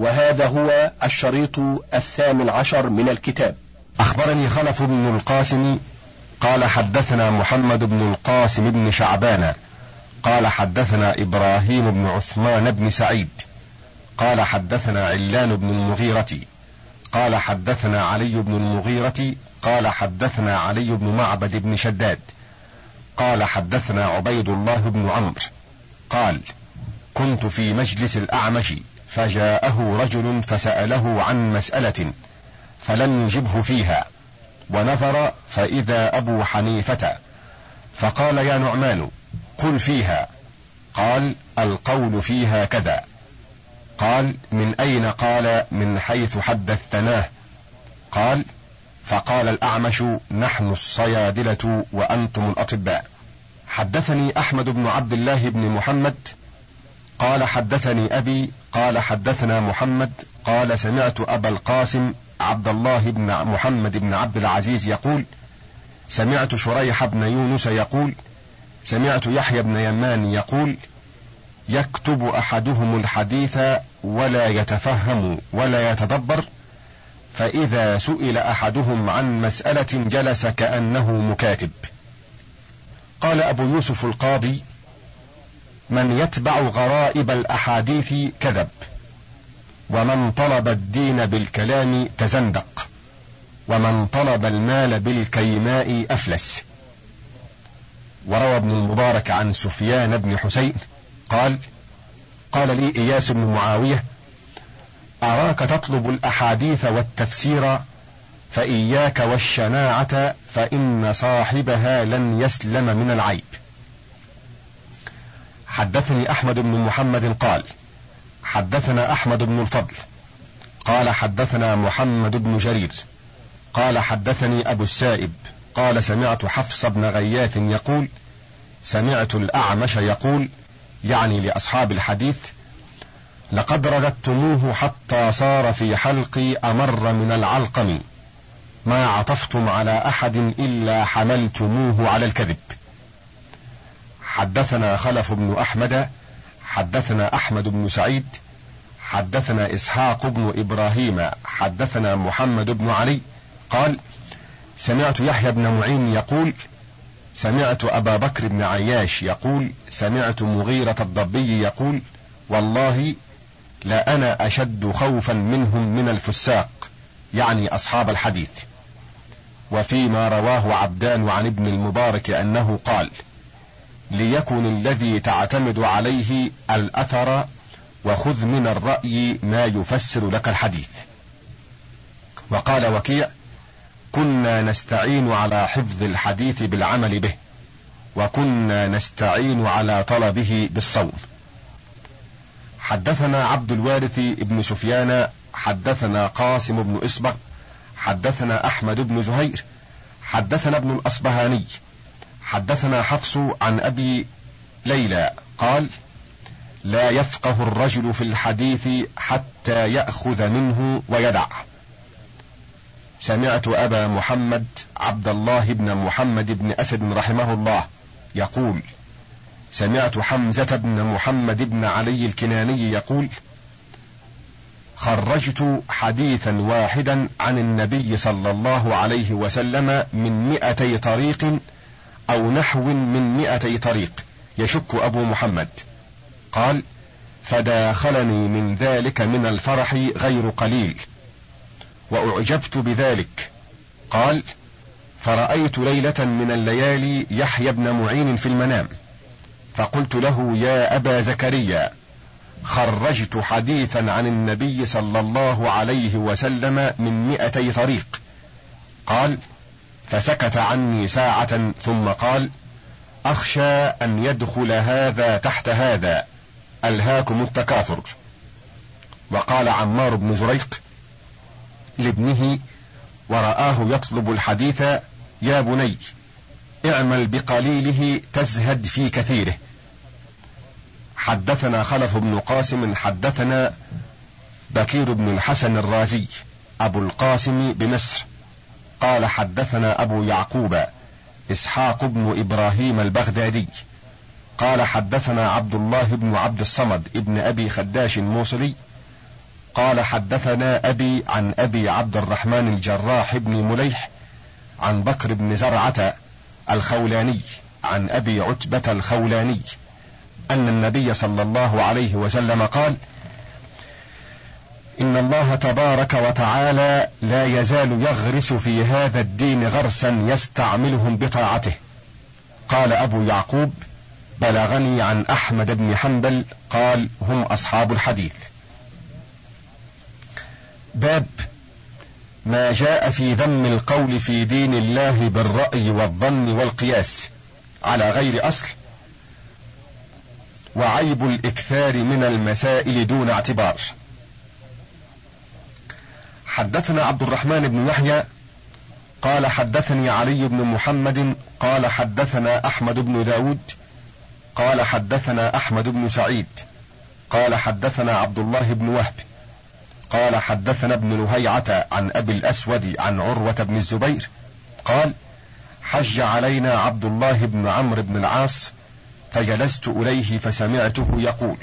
وهذا هو الشريط الثامن عشر من الكتاب. أخبرني خلف بن القاسم قال حدثنا محمد بن القاسم بن شعبان قال حدثنا إبراهيم بن عثمان بن سعيد قال حدثنا علان بن المغيرة قال حدثنا علي بن المغيرة قال حدثنا علي بن معبد بن شداد قال حدثنا عبيد الله بن عمرو قال كنت في مجلس الأعمش فجاءه رجل فسأله عن مسألة فلم يجبه فيها ونظر فإذا أبو حنيفة فقال يا نعمان قل فيها قال القول فيها كذا قال من أين قال من حيث حدثتناه قال فقال الأعمش نحن الصيادلة وأنتم الأطباء حدثني أحمد بن عبد الله بن محمد قال حدثني أبي قال حدثنا محمد قال سمعت أبا القاسم عبد الله بن محمد بن عبد العزيز يقول سمعت شريح بن يونس يقول سمعت يحيى بن يمان يقول يكتب أحدهم الحديث ولا يتفهم ولا يتدبر فإذا سئل أحدهم عن مسألة جلس كأنه مكاتب. قال أبو يوسف القاضي من يتبع غرائب الأحاديث كذب ومن طلب الدين بالكلام تزندق ومن طلب المال بالكيماء أفلس. وروى ابن المبارك عن سفيان بن حسين قال قال لي إياس بن معاوية أراك تطلب الأحاديث والتفسير فإياك والشناعة فإن صاحبها لن يسلم من العيب. حدثني أحمد بن محمد قال حدثنا أحمد بن الفضل قال حدثنا محمد بن جرير قال حدثني أبو السائب قال سمعت حفص بن غياث يقول سمعت الأعمش يقول يعني لأصحاب الحديث لقد رددتموه حتى صار في حلقي أمر من العلقم ما عطفتم على أحد إلا حملتموه على الكذب. حدثنا خلف بن أحمد حدثنا أحمد بن سعيد حدثنا إسحاق بن إبراهيم حدثنا محمد بن علي قال سمعت يحيى بن معين يقول سمعت أبا بكر بن عياش يقول سمعت مغيرة الضبي يقول والله لا أنا أشد خوفا منهم من الفساق يعني أصحاب الحديث. وفيما رواه عبدان عن ابن المبارك أنه قال ليكن الذي تعتمد عليه الأثر وخذ من الرأي ما يفسر لك الحديث. وقال وكيع كنا نستعين على حفظ الحديث بالعمل به وكنا نستعين على طلبه بالصوم. حدثنا عبد الوارث بن سفيان حدثنا قاسم بن اسبغ حدثنا أحمد بن زهير حدثنا ابن الأصبهاني حدثنا حفص عن أبي ليلى قال لا يفقه الرجل في الحديث حتى يأخذ منه ويدع. سمعت أبا محمد عبد الله بن محمد بن أسد رحمه الله يقول سمعت حمزة بن محمد بن علي الكناني يقول خرجت حديثا واحدا عن النبي صلى الله عليه وسلم من مئتي طريق أو نحو من مئتي طريق يشك أبو محمد. قال فداخلني من ذلك من الفرح غير قليل وأعجبت بذلك. قال فرأيت ليلة من الليالي يحيى بن معين في المنام فقلت له يا أبا زكريا خرجت حديثا عن النبي صلى الله عليه وسلم من مئتي طريق. قال فسكت عني ساعة ثم قال أخشى أن يدخل هذا تحت هذا ألهاكم التكاثر. وقال عمار بن زريق لابنه ورآه يطلب الحديث يا بني اعمل بقليله تزهد في كثيره. حدثنا خلف بن قاسم حدثنا بكير بن الحسن الرازي أبو القاسم بمصر قال حدثنا أبو يعقوب إسحاق بن إبراهيم البغدادي. قال حدثنا عبد الله بن عبد الصمد ابن أبي خداش الموصلي. قال حدثنا أبي عن أبي عبد الرحمن الجراح بن مليح عن بكر بن زرعة الخولاني عن أبي عتبة الخولاني أن النبي صلى الله عليه وسلم قال إن الله تبارك وتعالى لا يزال يغرس في هذا الدين غرسا يستعملهم بطاعته. قال أبو يعقوب بلغني عن أحمد بن حنبل قال هم أصحاب الحديث. باب ما جاء في ذم القول في دين الله بالرأي والظن والقياس. على غير أصل وعيب الإكثار من المسائل دون اعتبار. حدثنا عبد الرحمن بن يحيى قال حدثني علي بن محمد قال حدثنا أحمد بن داود قال حدثنا أحمد بن سعيد قال حدثنا عبد الله بن وهب قال حدثنا ابن لهيعة عن أبي الأسود عن عروة بن الزبير قال حج علينا عبد الله بن عمرو بن العاص فجلست إليه فسمعته يقول.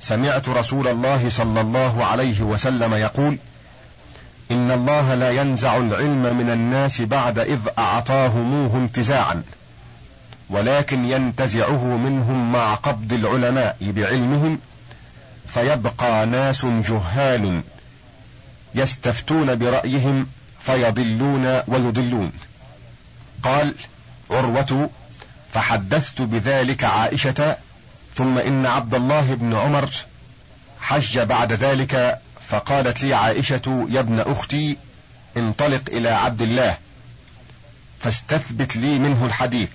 سمعت رسول الله صلى الله عليه وسلم يقول إن الله لا ينزع العلم من الناس بعد إذ أعطاهموه انتزاعا ولكن ينتزعه منهم مع قبض العلماء بعلمهم فيبقى ناس جهال يستفتون برأيهم فيضلون ويضلون. قال عروة فحدثت بذلك عائشة ثم إن عبد الله بن عمر حج بعد ذلك فقالت لي عائشة يا ابن أختي انطلق إلى عبد الله فاستثبت لي منه الحديث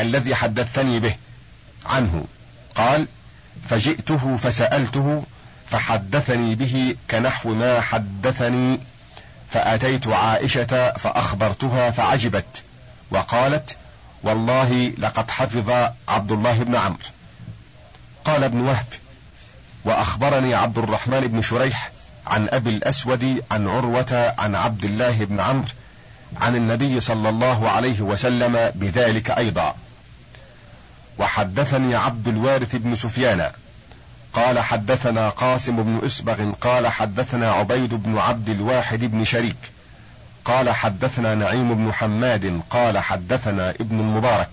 الذي حدثني به عنه. قال فجئته فسألته فحدثني به كنحو ما حدثني فأتيت عائشة فأخبرتها فعجبت وقالت والله لقد حفظ عبد الله بن عمرو. قال ابن وهب وأخبرني عبد الرحمن بن شريح عن أبي الأسود عن عروة عن عبد الله بن عمرو عن النبي صلى الله عليه وسلم بذلك أيضا. وحدثني عبد الوارث بن سفيان. قال حدثنا قاسم بن إسبغ قال حدثنا عبيد بن عبد الواحد بن شريك. قال حدثنا نعيم بن حماد قال حدثنا ابن المبارك.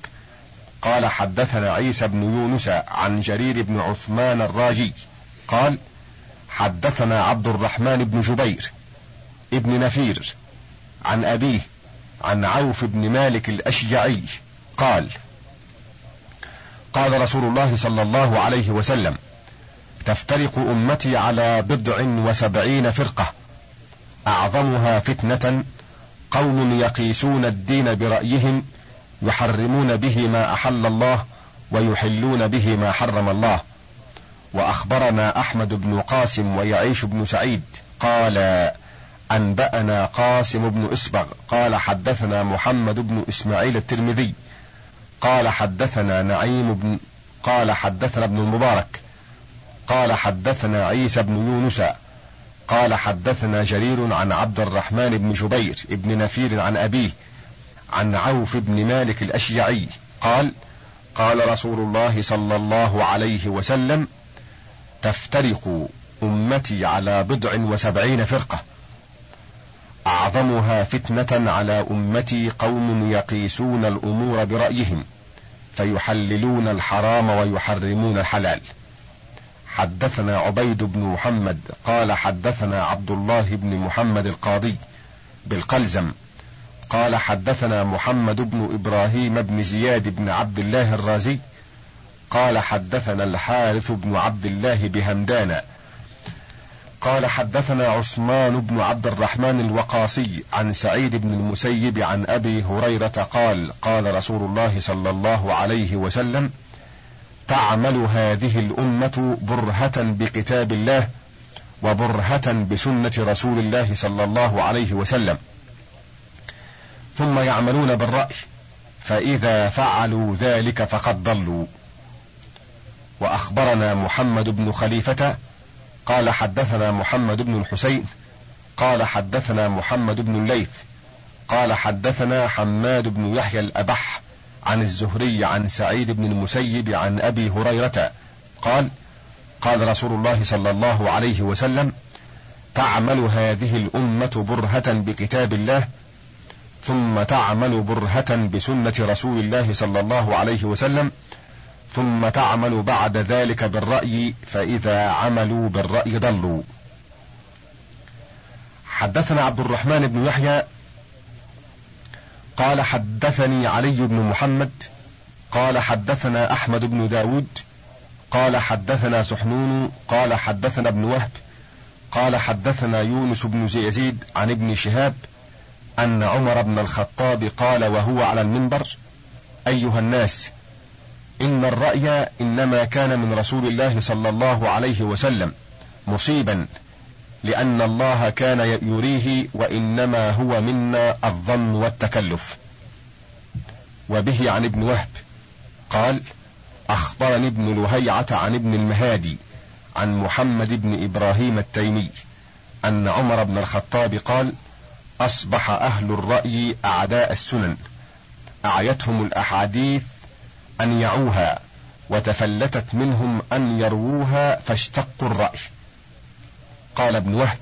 قال حدثنا عيسى بن يونس عن جرير بن عثمان الراجي. قال حدثنا عبد الرحمن بن جبير ابن نفير عن أبيه عن عوف بن مالك الأشجعي قال قال رسول الله صلى الله عليه وسلم تفترق أمتي على بضع وسبعين فرقة أعظمها فتنة قوم يقيسون الدين برأيهم يحرمون به ما أحل الله ويحلون به ما حرم الله. وأخبرنا أحمد بن قاسم ويعيش بن سعيد. قال أنبأنا قاسم بن إسبغ. قال حدثنا محمد بن إسماعيل الترمذي. قال حدثنا نعيم بن قال حدثنا ابن المبارك. قال حدثنا عيسى بن يونس. قال حدثنا جرير عن عبد الرحمن بن جبير بن نفير عن أبيه عن عوف بن مالك الأشيعي قال قال رسول الله صلى الله عليه وسلم تفترق أمتي على بضع وسبعين فرقة. أعظمها فتنة على أمتي قوم يقيسون الأمور برأيهم فيحللون الحرام ويحرمون الحلال. حدثنا عبيد بن محمد قال حدثنا عبد الله بن محمد القاضي بالقلزم قال حدثنا محمد بن إبراهيم بن زياد بن عبد الله الرازي قال حدثنا الحارث بن عبد الله بهمدان قال حدثنا عثمان بن عبد الرحمن الوقاصي عن سعيد بن المسيب عن أبي هريرة قال قال رسول الله صلى الله عليه وسلم تعمل هذه الأمة برهة بكتاب الله وبرهة بسنة رسول الله صلى الله عليه وسلم. ثم يعملون بالرأي فإذا فعلوا ذلك فقد ضلوا. وأخبرنا محمد بن خليفة قال حدثنا محمد بن الحسين قال حدثنا محمد بن الليث قال حدثنا حماد بن يحيى الأبح عن الزهري عن سعيد بن المسيب عن أبي هريرة قال قال رسول الله صلى الله عليه وسلم تعمل هذه الأمة برهة بكتاب الله ثم تعمل برهة بسنة رسول الله صلى الله عليه وسلم ثم تعمل بعد ذلك بالرأي فإذا عملوا بالرأي ضلوا. حدثنا عبد الرحمن بن يحيى قال حدثني علي بن محمد قال حدثنا أحمد بن داود قال حدثنا سحنون قال حدثنا ابن وهب قال حدثنا يونس بن يزيد عن ابن شهاب أن عمر بن الخطاب قال وهو على المنبر أيها الناس إن الرأي إنما كان من رسول الله صلى الله عليه وسلم مصيبا لأن الله كان يريه وإنما هو منا الظن والتكلف. وبه عن ابن وهب قال أخبرني ابن لهيعة عن ابن المهادي عن محمد بن إبراهيم التيمي أن عمر بن الخطاب قال أصبح أهل الرأي أعداء السنن أعيتهم الأحاديث أن يعوها وتفلتت منهم أن يرووها فاشتقوا الرأي. قال ابن وهب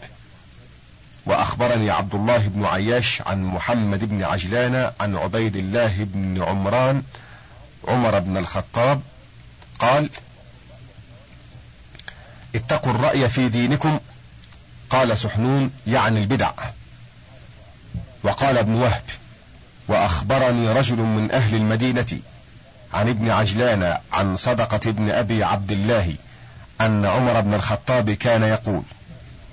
وأخبرني عبد الله بن عياش عن محمد بن عجلان عن عبيد الله بن عمران عمر بن الخطاب قال اتقوا الرأي في دينكم قال سحنون يعني البدع. وقال ابن وهب وأخبرني رجل من أهل المدينة عن ابن عجلان عن صدقة ابن أبي عبد الله أن عمر بن الخطاب كان يقول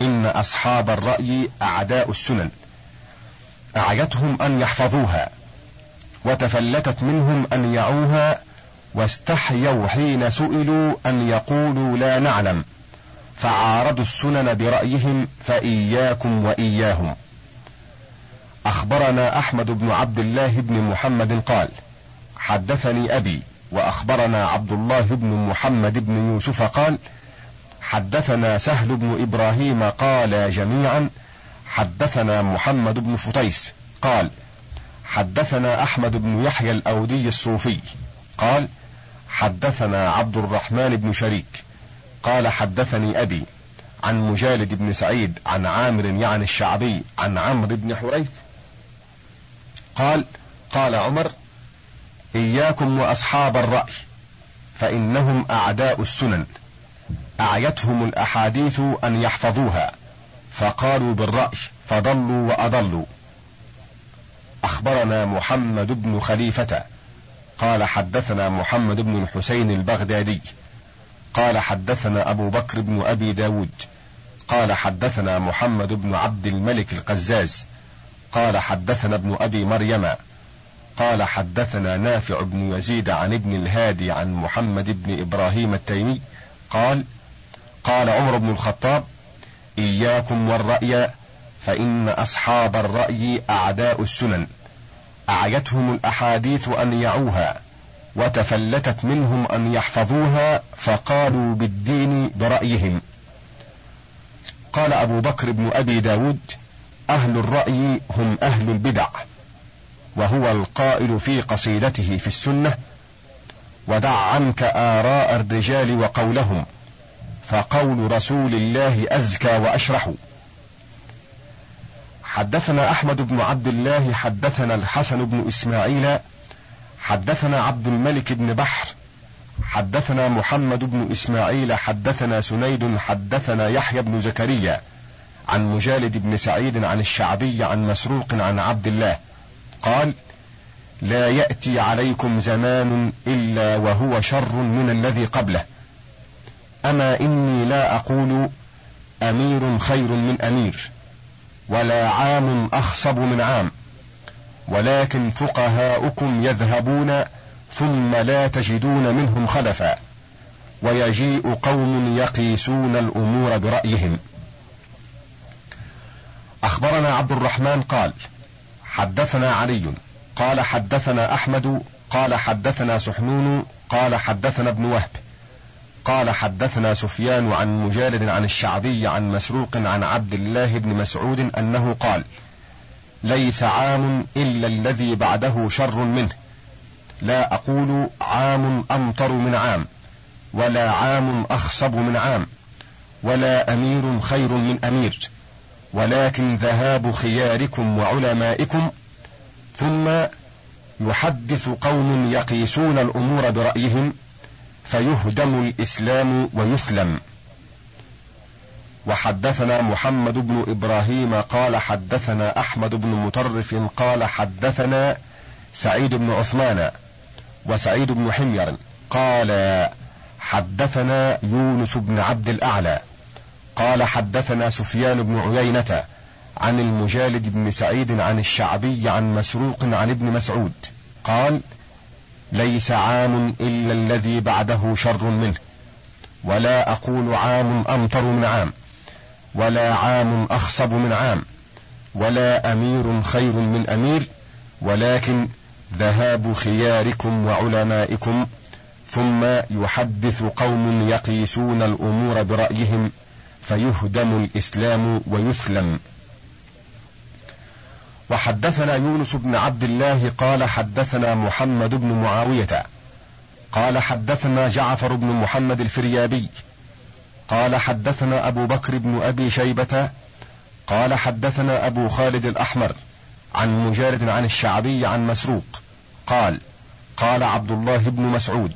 إن أصحاب الرأي أعداء السنن. أعيتهم أن يحفظوها وتفلتت منهم أن يعوها واستحيوا حين سئلوا أن يقولوا لا نعلم. فعارضوا السنن برأيهم فإياكم وإياهم. أخبرنا أحمد بن عبد الله بن محمد قال حدثني أبي وأخبرنا عبد الله بن محمد بن يوسف قال حدثنا سهل بن إبراهيم قال جميعا حدثنا محمد بن فطيس قال حدثنا أحمد بن يحيى الأودي الصوفي قال حدثنا عبد الرحمن بن شريك قال حدثني أبي عن مجالد بن سعيد عن عامر يعني الشعبي عن عمرو بن حريث قال قال عمر إياكم وأصحاب الرأي فإنهم أعداء السنن. أعيتهم الأحاديث أن يحفظوها. فقالوا بالرأي فضلوا وأضلوا. أخبرنا محمد بن خليفة. قال حدثنا محمد بن الحسين البغدادي. قال حدثنا أبو بكر بن أبي داود. قال حدثنا محمد بن عبد الملك القزاز. قال حدثنا ابن أبي مريم. قال حدثنا نافع بن يزيد عن ابن الهادي عن محمد بن إبراهيم التيمي قال قال عمر بن الخطاب إياكم والرأي فإن أصحاب الرأي أعداء السنن. أعيتهم الأحاديث أن يعوها وتفلتت منهم أن يحفظوها فقالوا بالدين برأيهم. قال أبو بكر بن أبي داود أهل الرأي هم أهل البدع. وهو القائل في قصيدته في السنة ودع عنك آراء الرجال وقولهم فقول رسول الله أزكى وأشرح. حدثنا أحمد بن عبد الله حدثنا الحسن بن إسماعيل حدثنا عبد الملك بن بحر حدثنا محمد بن إسماعيل حدثنا سنيد حدثنا يحيى بن زكريا عن مجالد بن سعيد عن الشعبي عن مسروق عن عبد الله. قال لا يأتي عليكم زمان إلا وهو شر من الذي قبله. أما إني لا أقول أمير خير من أمير ولا عام أخصب من عام ولكن فقهاؤكم يذهبون ثم لا تجدون منهم خلفا ويجيء قوم يقيسون الأمور برأيهم. أخبرنا عبد الرحمن قال حدثنا علي قال حدثنا أحمد قال حدثنا سحنون قال حدثنا ابن وهب. قال حدثنا سفيان عن مجالد عن الشعبي عن مسروق عن عبد الله بن مسعود أنه قال ليس عام إلا الذي بعده شر منه. لا أقول عام أمطر من عام ولا عام أخصب من عام ولا أمير خير من أمير. ولكن ذهاب خياركم وعلمائكم ثم يحدث قوم يقيسون الأمور برأيهم فيهدم الإسلام ويسلم. وحدثنا محمد بن إبراهيم قال حدثنا أحمد بن مطرف قال حدثنا سعيد بن عثمان وسعيد بن حمير قال حدثنا يونس بن عبد الأعلى. قال حدثنا سفيان بن عيينة عن المجالد بن سعيد عن الشعبي عن مسروق عن ابن مسعود قال ليس عام إلا الذي بعده شر منه ولا أقول عام امطر من عام ولا عام أخصب من عام ولا أمير خير من أمير ولكن ذهاب خياركم وعلمائكم ثم يحدث قوم يقيسون الأمور برأيهم فيهدم الإسلام ويثلم وحدثنا يونس بن عبد الله قال حدثنا محمد بن معاوية قال حدثنا جعفر بن محمد الفريابي قال حدثنا أبو بكر بن أبي شيبة قال حدثنا أبو خالد الأحمر عن مجارد عن الشعبي عن مسروق قال قال عبد الله بن مسعود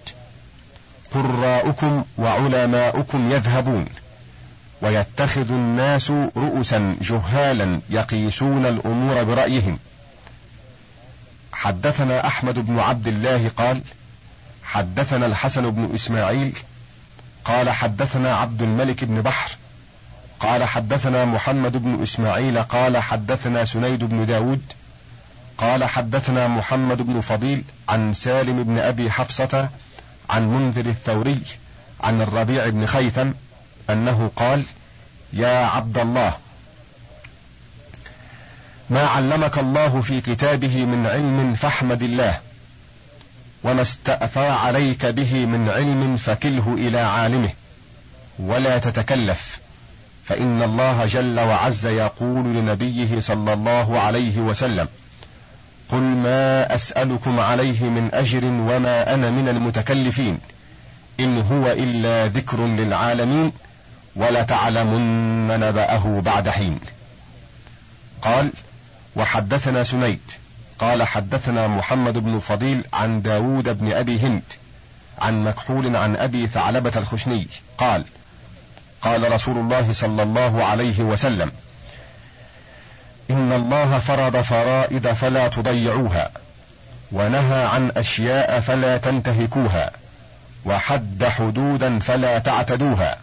قراؤكم وعلماؤكم يذهبون. ويتخذ الناس رؤسا جهالا يقيسون الأمور برأيهم. حدثنا أحمد بن عبد الله قال حدثنا الحسن بن إسماعيل قال حدثنا عبد الملك بن بحر قال حدثنا محمد بن إسماعيل قال حدثنا سنيد بن داود قال حدثنا محمد بن فضيل عن سالم بن أبي حفصة عن منذر الثوري عن الربيع بن خيثم أنه قال يا عبد الله ما علمك الله في كتابه من علم فاحمد الله وما استأثر عليك به من علم فكله إلى عالمه ولا تتكلف فإن الله جل وعز يقول لنبيه صلى الله عليه وسلم قل ما أسألكم عليه من أجر وما أنا من المتكلفين إن هو إلا ذكر للعالمين ولتعلمن نبأه بعد حين. قال وحدثنا سنيد. قال حدثنا محمد بن فضيل عن داود بن أبي هند عن مكحول عن أبي ثعلبة الخشني قال قال رسول الله صلى الله عليه وسلم إن الله فرض فرائض فلا تضيعوها ونهى عن أشياء فلا تنتهكوها وحد حدودا فلا تعتدوها.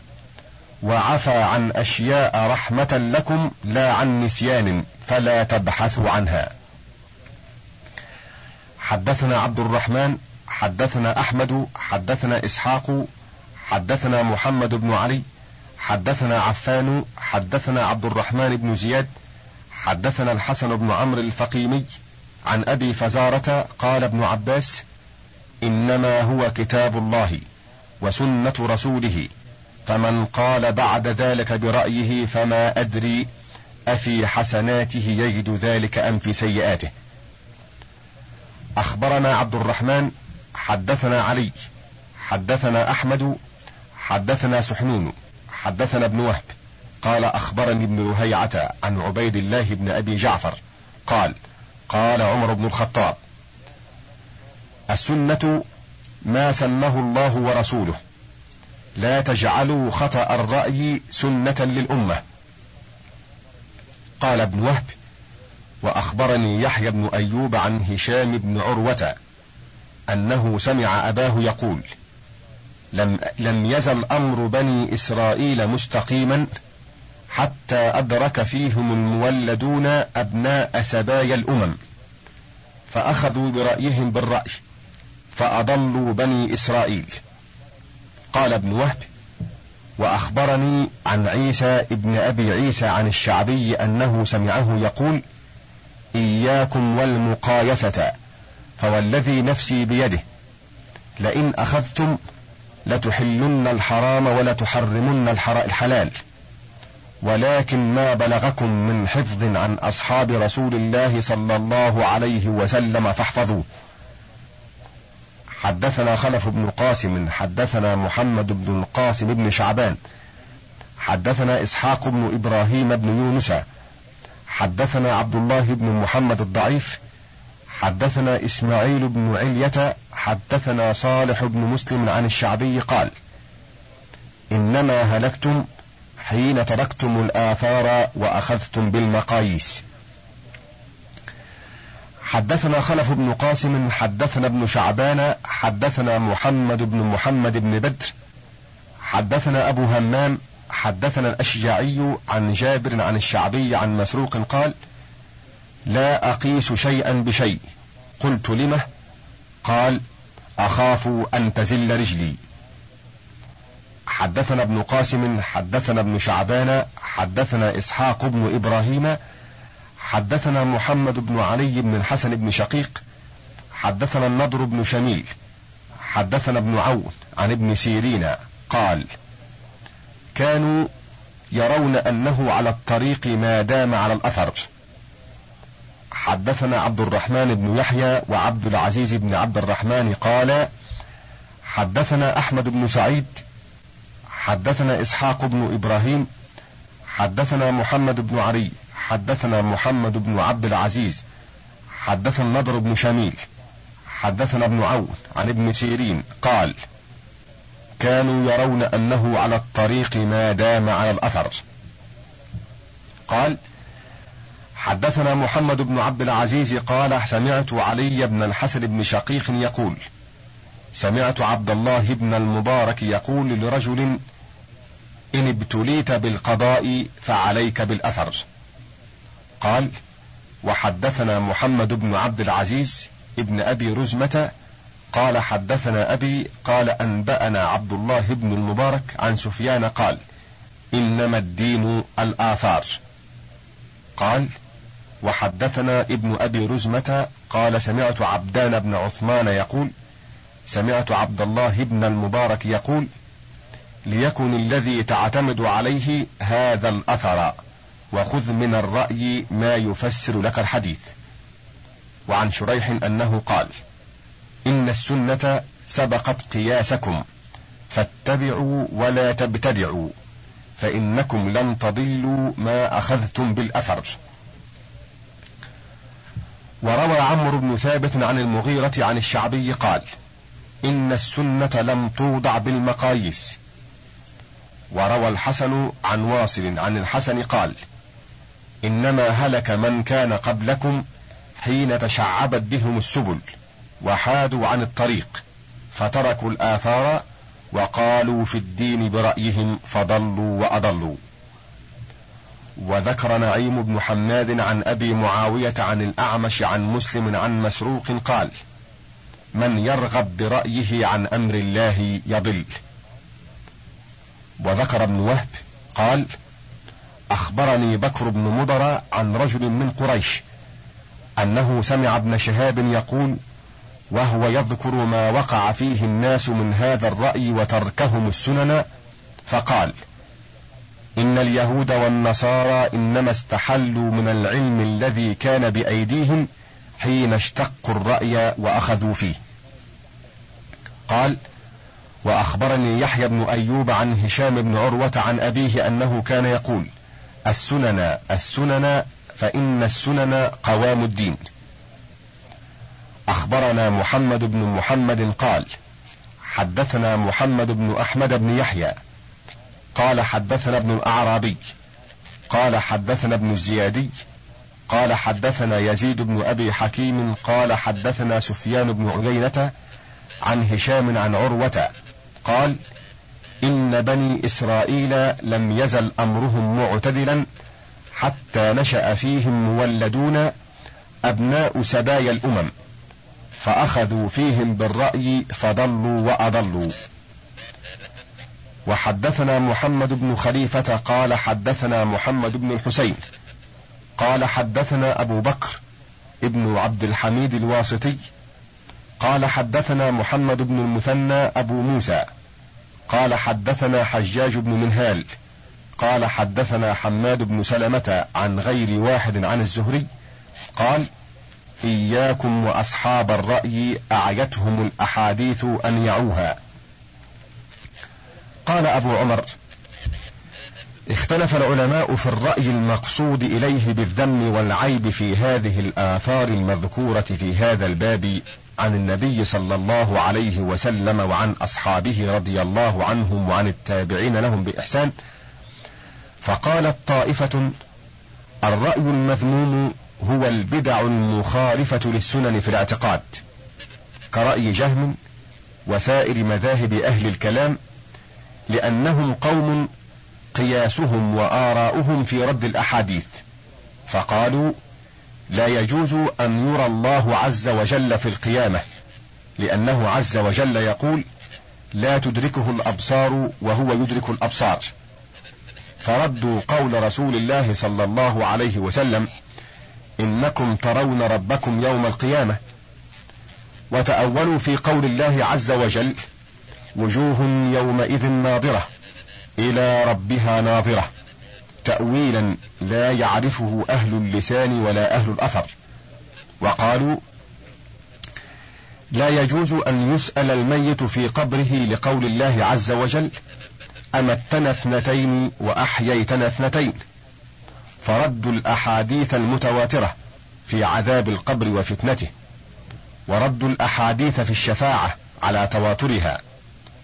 وعفى عن أشياء رحمة لكم لا عن نسيان فلا تبحثوا عنها. حدثنا عبد الرحمن حدثنا أحمد حدثنا إسحاق حدثنا محمد بن علي حدثنا عفان حدثنا عبد الرحمن بن زياد حدثنا الحسن بن عمرو الفقيمي عن أبي فزارة قال ابن عباس إنما هو كتاب الله وسنة رسوله. فمن قال بعد ذلك برأيه فما أدري أفي حسناته يجد ذلك أم في سيئاته. أخبرنا عبد الرحمن حدثنا علي حدثنا أحمد حدثنا سحنون حدثنا ابن وهب. قال أخبرني ابن لهيعه عن عبيد الله بن أبي جعفر. قال قال عمر بن الخطاب السنة ما سنه الله ورسوله. لا تجعلوا خطأ الرأي سنة للأمة. قال ابن وهب وأخبرني يحيى بن أيوب عن هشام بن عروة أنه سمع أباه يقول لم لم يزل أمر بني إسرائيل مستقيما حتى أدرك فيهم المولدون أبناء سبايا الأمم فأخذوا برأيهم بالرأي فأضلوا بني إسرائيل. قال ابن وهب وأخبرني عن عيسى ابن أبي عيسى عن الشعبي أنه سمعه يقول إياكم والمقايسة فوالذي نفسي بيده لئن أخذتم لتحلن الحرام ولتحرمن الحلال ولكن ما بلغكم من حفظ عن أصحاب رسول الله صلى الله عليه وسلم فاحفظوه. حدثنا خلف بن قاسم حدثنا محمد بن القاسم بن شعبان حدثنا إسحاق بن إبراهيم بن يونس حدثنا عبد الله بن محمد الضعيف حدثنا إسماعيل بن علية حدثنا صالح بن مسلم عن الشعبي قال إنما هلكتم حين تركتم الآثار وأخذتم بالمقاييس. حدثنا خلف بن قاسم حدثنا ابن شعبان حدثنا محمد بن محمد بن بدر حدثنا أبو همام حدثنا الأشجعي عن جابر عن الشعبي عن مسروق قال لا أقيس شيئا بشيء. قلت لمه؟ قال أخاف أن تزل رجلي. حدثنا ابن قاسم حدثنا ابن شعبان حدثنا إسحاق بن إبراهيم حدثنا محمد بن علي بن الحسن بن شقيق حدثنا النضر بن شميل حدثنا ابن عون عن ابن سيرين قال كانوا يرون أنه على الطريق ما دام على الأثر. حدثنا عبد الرحمن بن يحيى وعبد العزيز بن عبد الرحمن قال حدثنا أحمد بن سعيد حدثنا إسحاق بن إبراهيم حدثنا محمد بن علي حدثنا محمد بن عبد العزيز حدثنا النضر بن شميل حدثنا ابن عون عن ابن سيرين قال كانوا يرون أنه على الطريق ما دام على الأثر. قال حدثنا محمد بن عبد العزيز قال سمعت علي بن الحسن بن شقيق يقول سمعت عبد الله بن المبارك يقول لرجل إن ابتليت بالقضاء فعليك بالأثر. قال وحدثنا محمد بن عبد العزيز ابن أبي رزمة قال حدثنا أبي قال أنبأنا عبد الله بن المبارك عن سفيان قال إنما الدين الآثار. قال وحدثنا ابن أبي رزمة قال سمعت عبدان بن عثمان يقول سمعت عبد الله بن المبارك يقول ليكن الذي تعتمد عليه هذا الأثر. وخذ من الرأي ما يفسر لك الحديث وعن شريح أنه قال إن السنة سبقت قياسكم فاتبعوا ولا تبتدعوا فإنكم لن تضلوا ما أخذتم بالأثر وروى عمرو بن ثابت عن المغيرة عن الشعبي قال: إن السنة لم توضع بالمقاييس. وروى الحسن عن واصل عن الحسن قال: إنما هلك من كان قبلكم حين تشعبت بهم السبل وحادوا عن الطريق فتركوا الآثار وقالوا في الدين برأيهم فضلوا وأضلوا. وذكر نعيم بن حماد عن أبي معاوية عن الأعمش عن مسلم عن مسروق قال من يرغب برأيه عن أمر الله يضل وذكر ابن وهب قال أخبرني بكر بن مضر عن رجل من قريش أنه سمع ابن شهاب يقول وهو يذكر ما وقع فيه الناس من هذا الرأي وتركهم السنن فقال إن اليهود والنصارى إنما استحلوا من العلم الذي كان بأيديهم حين اشتقوا الرأي وأخذوا فيه. قال وأخبرني يحيى بن أيوب عن هشام بن عروة عن أبيه أنه كان يقول السنن السنن فإن السنن قوام الدين. أخبرنا محمد بن محمد قال حدثنا محمد بن أحمد بن يحيى. قال حدثنا ابن الأعرابي. قال حدثنا ابن الزيادي. قال حدثنا يزيد بن أبي حكيم. قال حدثنا سفيان بن عيينة عن هشام عن عروة. قال إن بني إسرائيل لم يزل أمرهم معتدلا حتى نشأ فيهم مولدون أبناء سبايا الأمم فأخذوا فيهم بالرأي فضلوا وأضلوا. وحدثنا محمد بن خليفة قال حدثنا محمد بن الحسين قال حدثنا أبو بكر ابن عبد الحميد الواسطي قال حدثنا محمد بن المثنى أبو موسى. قال حدثنا حجاج بن منهال قال حدثنا حماد بن سلمة عن غير واحد عن الزهري قال إياكم وأصحاب الرأي أعيتهم الأحاديث أن يعوها. قال أبو عمر اختلف العلماء في الرأي المقصود إليه بالذم والعيب في هذه الآثار المذكورة في هذا الباب عن النبي صلى الله عليه وسلم وعن أصحابه رضي الله عنهم وعن التابعين لهم بإحسان فقالت طائفة الرأي المذموم هو البدع المخالفة للسنن في الاعتقاد كرأي جهم وسائر مذاهب أهل الكلام لأنهم قوم قياسهم وآراؤهم في رد الأحاديث فقالوا لا يجوز أن يرى الله عز وجل في القيامة لأنه عز وجل يقول لا تدركه الأبصار وهو يدرك الأبصار فردوا قول رسول الله صلى الله عليه وسلم إنكم ترون ربكم يوم القيامة وتأولوا في قول الله عز وجل وجوه يومئذ ناظرة إلى ربها ناظرة تأويلا لا يعرفه أهل اللسان ولا أهل الأثر. وقالوا لا يجوز أن يسأل الميت في قبره لقول الله عز وجل أمتنا اثنتين وأحييتنا اثنتين. فردوا الأحاديث المتواترة في عذاب القبر وفتنته وردوا الأحاديث في الشفاعة على تواترها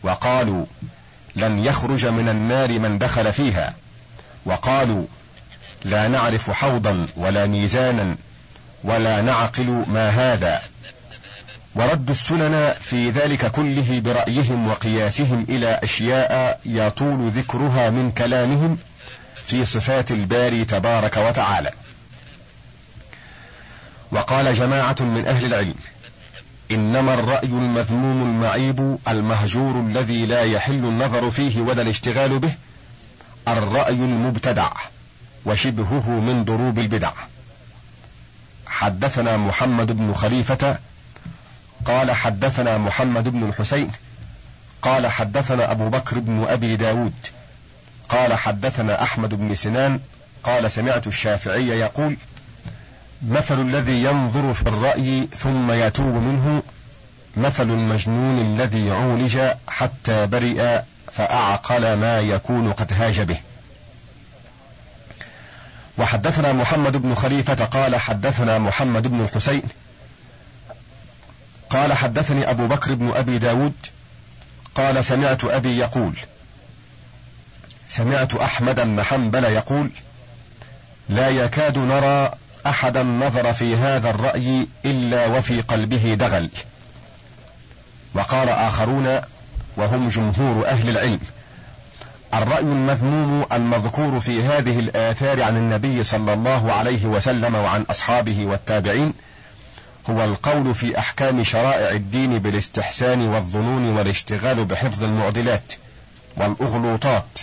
وقالوا لن يخرج من النار من دخل فيها. وقالوا لا نعرف حوضا ولا ميزانا ولا نعقل ما هذا. وردوا السنن في ذلك كله برأيهم وقياسهم إلى أشياء يطول ذكرها من كلامهم في صفات الباري تبارك وتعالى. وقال جماعة من أهل العلم إنما الرأي المذموم المعيب المهجور الذي لا يحل النظر فيه ولا الاشتغال به الرأي المبتدع وشبهه من ضروب البدع. حدثنا محمد بن خليفة قال حدثنا محمد بن الحسين قال حدثنا أبو بكر بن أبي داود قال حدثنا أحمد بن سنان قال سمعت الشافعي يقول مثل الذي ينظر في الرأي ثم يتوب منه مثل المجنون الذي عولج حتى برئ فأعقل ما يكون قد هاج به. وحدثنا محمد بن خليفة قال حدثنا محمد بن الحسين قال حدثني أبو بكر بن أبي داود قال سمعت أبي يقول سمعت أحمد بن حنبل يقول لا يكاد نرى أحدا نظر في هذا الرأي إلا وفي قلبه دغل. وقال آخرون وهم جمهور أهل العلم. الرأي المذموم المذكور في هذه الآثار عن النبي صلى الله عليه وسلم وعن أصحابه والتابعين هو القول في أحكام شرائع الدين بالاستحسان والظنون والاشتغال بحفظ المعضلات والأغلوطات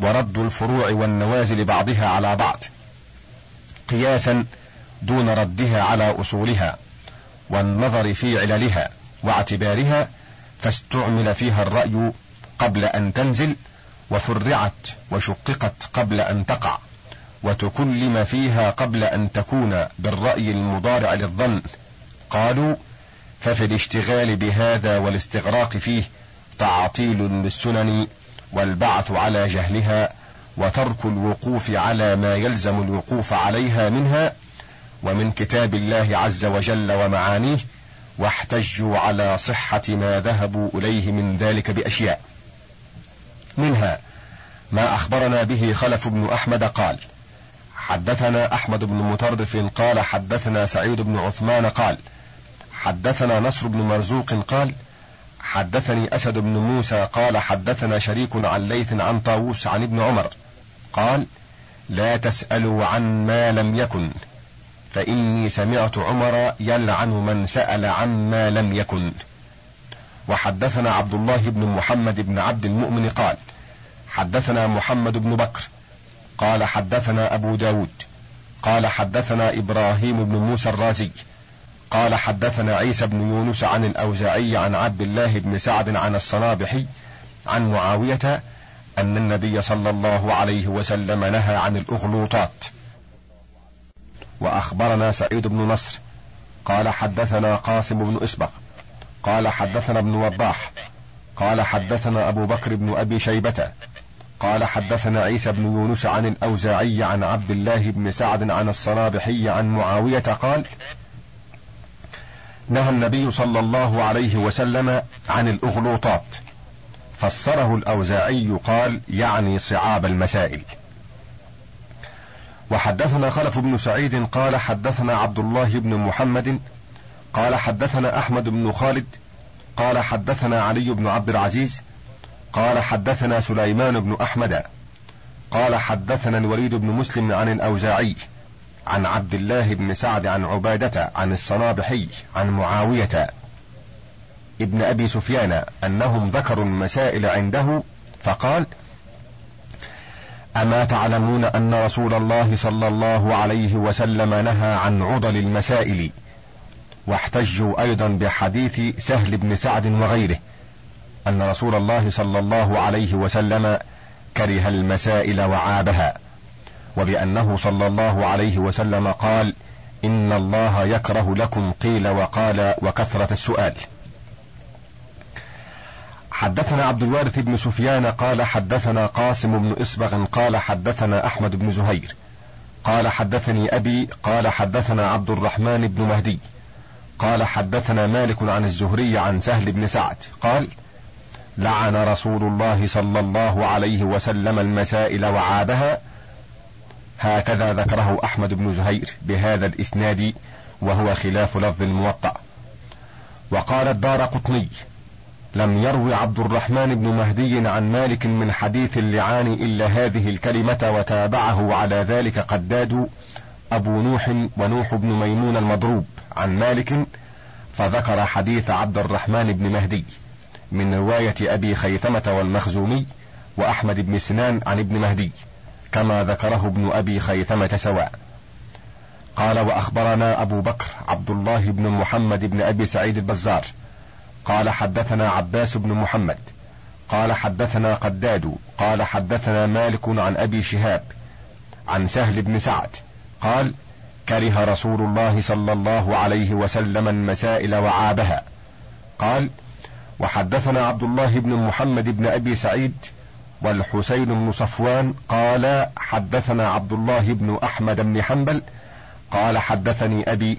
ورد الفروع والنوازل بعضها على بعض قياسا دون ردها على أصولها والنظر في عللها واعتبارها فاستعمل فيها الرأي قبل أن تنزل وفرعت وشققت قبل أن تقع وتكلم فيها قبل أن تكون بالرأي المضارع للظن. قالوا ففي الاشتغال بهذا والاستغراق فيه تعطيل للسنن والبعث على جهلها وترك الوقوف على ما يلزم الوقوف عليها منها ومن كتاب الله عز وجل ومعانيه واحتجوا على صحة ما ذهبوا إليه من ذلك بأشياء. منها ما أخبرنا به خلف بن أحمد قال حدثنا أحمد بن مطرف قال حدثنا سعيد بن عثمان قال حدثنا نصر بن مرزوق قال حدثني أسد بن موسى قال حدثنا شريك عن ليث عن طاووس عن ابن عمر قال لا تسألوا عن ما لم يكن. فإني سمعت عمر يلعن من سأل عما لم يكن. وحدثنا عبد الله بن محمد بن عبد المؤمن قال حدثنا محمد بن بكر. قال حدثنا أبو داود. قال حدثنا إبراهيم بن موسى الرازي. قال حدثنا عيسى بن يونس عن الأوزاعي عن عبد الله بن سعد عن الصنابحي عن معاوية أن النبي صلى الله عليه وسلم نهى عن الأغلوطات. وأخبرنا سعيد بن نصر. قال حدثنا قاسم بن إسبق. قال حدثنا ابن وضاح. قال حدثنا أبو بكر بن أبي شيبة. قال حدثنا عيسى بن يونس عن الأوزاعي عن عبد الله بن سعد عن الصنابحي عن معاوية قال نهى النبي صلى الله عليه وسلم عن الأغلوطات. فسره الأوزاعي قال يعني صعاب المسائل. وحدثنا خلف بن سعيد قال حدثنا عبد الله بن محمد قال حدثنا أحمد بن خالد قال حدثنا علي بن عبد العزيز قال حدثنا سليمان بن أحمد قال حدثنا الوليد بن مسلم عن الأوزاعي عن عبد الله بن سعد عن عبادة عن الصنابحي عن معاوية ابن أبي سفيان أنهم ذكروا المسائل عنده فقال أما تعلمون أن رسول الله صلى الله عليه وسلم نهى عن عضل المسائل واحتجوا أيضا بحديث سهل بن سعد وغيره أن رسول الله صلى الله عليه وسلم كره المسائل وعابها وبأنه صلى الله عليه وسلم قال إن الله يكره لكم قيل وقال وكثرة السؤال. حدثنا عبد الوارث بن سفيان قال حدثنا قاسم بن اسبغ قال حدثنا أحمد بن زهير قال حدثني أبي قال حدثنا عبد الرحمن بن مهدي قال حدثنا مالك عن الزهري عن سهل بن سعد قال لعن رسول الله صلى الله عليه وسلم المسائل وعابها. هكذا ذكره أحمد بن زهير بهذا الإسناد وهو خلاف لفظ الموطأ وقال الدار قطني لم يروي عبد الرحمن بن مهدي عن مالك من حديث اللعان إلا هذه الكلمة وتابعه على ذلك قداد أبو نوح ونوح بن ميمون المضروب عن مالك فذكر حديث عبد الرحمن بن مهدي من رواية أبي خيثمة والمخزومي وأحمد بن سنان عن ابن مهدي كما ذكره ابن أبي خيثمة سواء. قال وأخبرنا أبو بكر عبد الله بن محمد بن أبي سعيد البزار قال حدثنا عباس بن محمد. قال حدثنا قداد. قال حدثنا مالك عن أبي شهاب عن سهل بن سعد. قال كره رسول الله صلى الله عليه وسلم المسائل وعابها. قال وحدثنا عبد الله بن محمد بن أبي سعيد والحسين بن صفوان قال حدثنا عبد الله بن أحمد بن حنبل. قال حدثني أبي.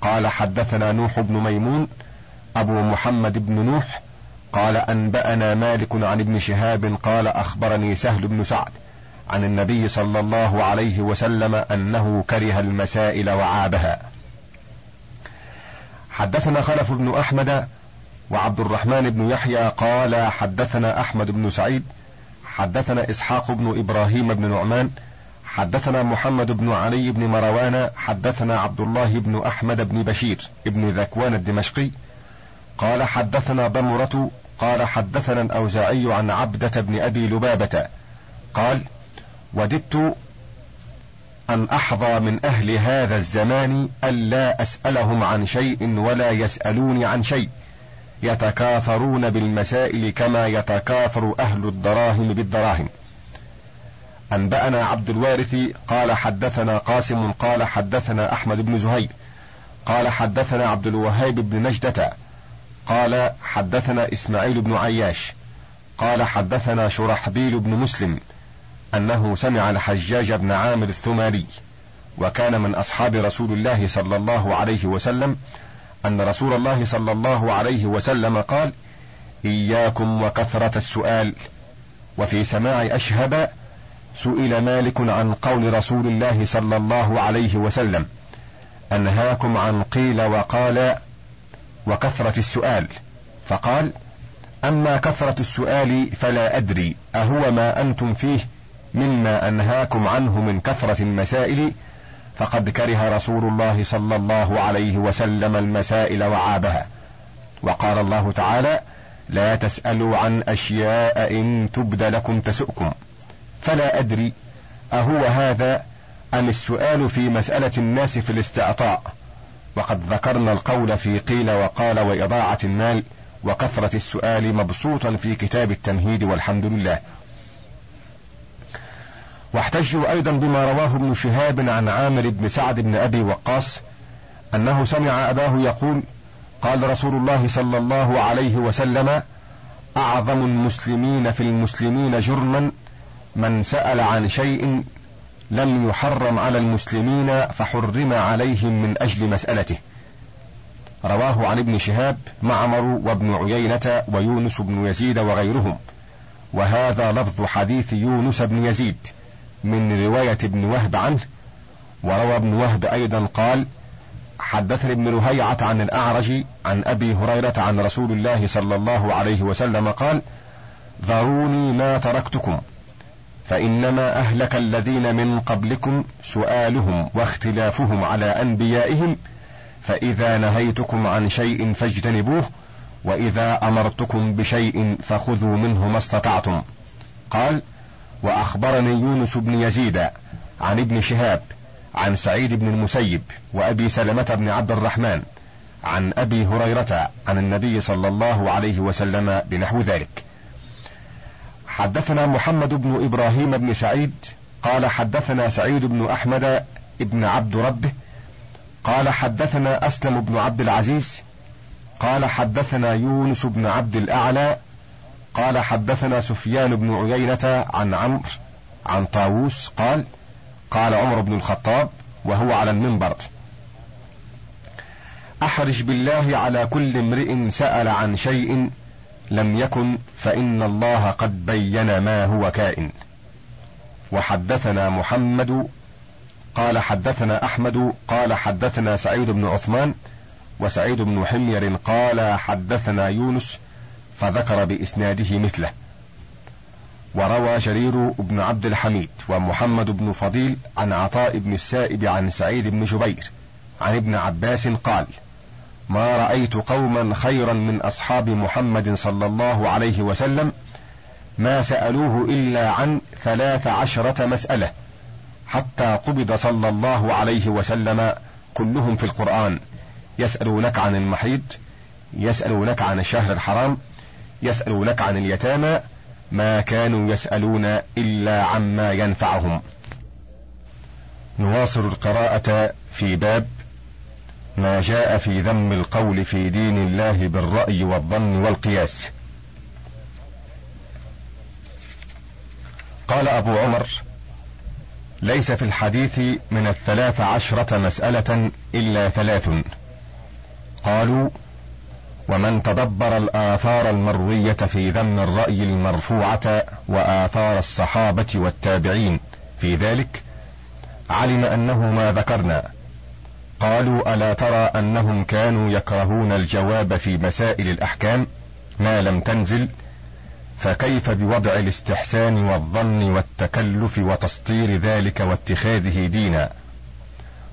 قال حدثنا نوح بن ميمون. أبو محمد بن نوح قال أنبأنا مالك عن ابن شهاب قال أخبرني سهل بن سعد عن النبي صلى الله عليه وسلم أنه كره المسائل وعابها. حدثنا خلف بن أحمد وعبد الرحمن بن يحيى قال حدثنا أحمد بن سعيد حدثنا إسحاق بن إبراهيم بن نعمان حدثنا محمد بن علي بن مروان حدثنا عبد الله بن أحمد بن بشير بن ذكوان الدمشقي قال حدثنا ضمرة قال حدثنا الأوزاعي عن عبدة بن أبي لبابة. قال وددت أن أحظى من أهل هذا الزمان ألا أسألهم عن شيء ولا يسألوني عن شيء. يتكاثرون بالمسائل كما يتكاثر أهل الدراهم بالدراهم. أنبأنا عبد الوارث قال حدثنا قاسم قال حدثنا أحمد بن زهير قال حدثنا عبد الوهاب بن نجدة قال حدثنا إسماعيل بن عياش قال حدثنا شرحبيل بن مسلم أنه سمع الحجاج بن عامر الثمالي وكان من أصحاب رسول الله صلى الله عليه وسلم أن رسول الله صلى الله عليه وسلم قال إياكم وكثرة السؤال وفي سماع أشهب سئل مالك عن قول رسول الله صلى الله عليه وسلم أنهاكم عن قيل وقال وكثرة السؤال. فقال أما كثرة السؤال فلا أدري أهو ما أنتم فيه مما أنهاكم عنه من كثرة المسائل. فقد كره رسول الله صلى الله عليه وسلم المسائل وعابها. وقال الله تعالى لا تسألوا عن أشياء إن تبد لكم تسؤكم. فلا أدري أهو هذا أم السؤال في مسألة الناس في الاستعطاء. وقد ذكرنا القول في قيل وقال وإضاعة المال وكثرة السؤال مبسوطا في كتاب التمهيد والحمد لله. واحتجوا أيضا بما رواه ابن شهاب عن عامر بن سعد بن أبي وقاص أنه سمع أباه يقول قال رسول الله صلى الله عليه وسلم أعظم المسلمين في المسلمين جرما من سأل عن شيء لم يحرم على المسلمين فحرم عليهم من أجل مسألته. رواه عن ابن شهاب معمر وابن عيينة ويونس بن يزيد وغيرهم. وهذا لفظ حديث يونس بن يزيد من رواية ابن وهب عنه. وروى ابن وهب أيضا قال حدثني ابن لهيعة عن الأعرج عن أبي هريرة عن رسول الله صلى الله عليه وسلم قال: ذروني ما تركتكم. فإنما أهلك الذين من قبلكم سؤالهم واختلافهم على أنبيائهم فإذا نهيتكم عن شيء فاجتنبوه وإذا أمرتكم بشيء فخذوا منه ما استطعتم. قال: وأخبرني يونس بن يزيد عن ابن شهاب عن سعيد بن المسيب وأبي سلمة بن عبد الرحمن عن أبي هريرة عن النبي صلى الله عليه وسلم بنحو ذلك حدثنا محمد بن إبراهيم بن سعيد قال حدثنا سعيد بن أحمد بن عبد ربه قال حدثنا أسلم بن عبد العزيز قال حدثنا يونس بن عبد الأعلى قال حدثنا سفيان بن عيينة عن عمرو عن طاووس قال قال عمر بن الخطاب وهو على المنبر أحرج بالله على كل امرئ سأل عن شيء لم يكن فإن الله قد بين ما هو كائن. وحدثنا محمد قال حدثنا أحمد قال حدثنا سعيد بن عثمان وسعيد بن حمير قال حدثنا يونس فذكر بإسناده مثله. وروى جرير بن عبد الحميد ومحمد بن فضيل عن عطاء بن السائب عن سعيد بن جبير عن ابن عباس قال ما رأيت قوما خيرا من أصحاب محمد صلى الله عليه وسلم ما سألوه إلا عن ثلاث عشرة مسألة حتى قبض صلى الله عليه وسلم كلهم في القرآن يسألونك عن المحيض يسألونك عن الشهر الحرام يسألونك عن اليتامى ما كانوا يسألون إلا عما ينفعهم. نواصل القراءة في باب ما جاء في ذم القول في دين الله بالرأي والظن والقياس. قال أبو عمر: ليس في الحديث من الثلاث عشرة مسألة إلا ثلاث. قالوا: ومن تدبر الآثار المروية في ذم الرأي المرفوعة وآثار الصحابة والتابعين في ذلك علم أنه ما ذكرنا قالوا ألا ترى أنهم كانوا يكرهون الجواب في مسائل الأحكام ما لم تنزل؟ فكيف بوضع الاستحسان والظن والتكلف وتسطير ذلك واتخاذه دينا؟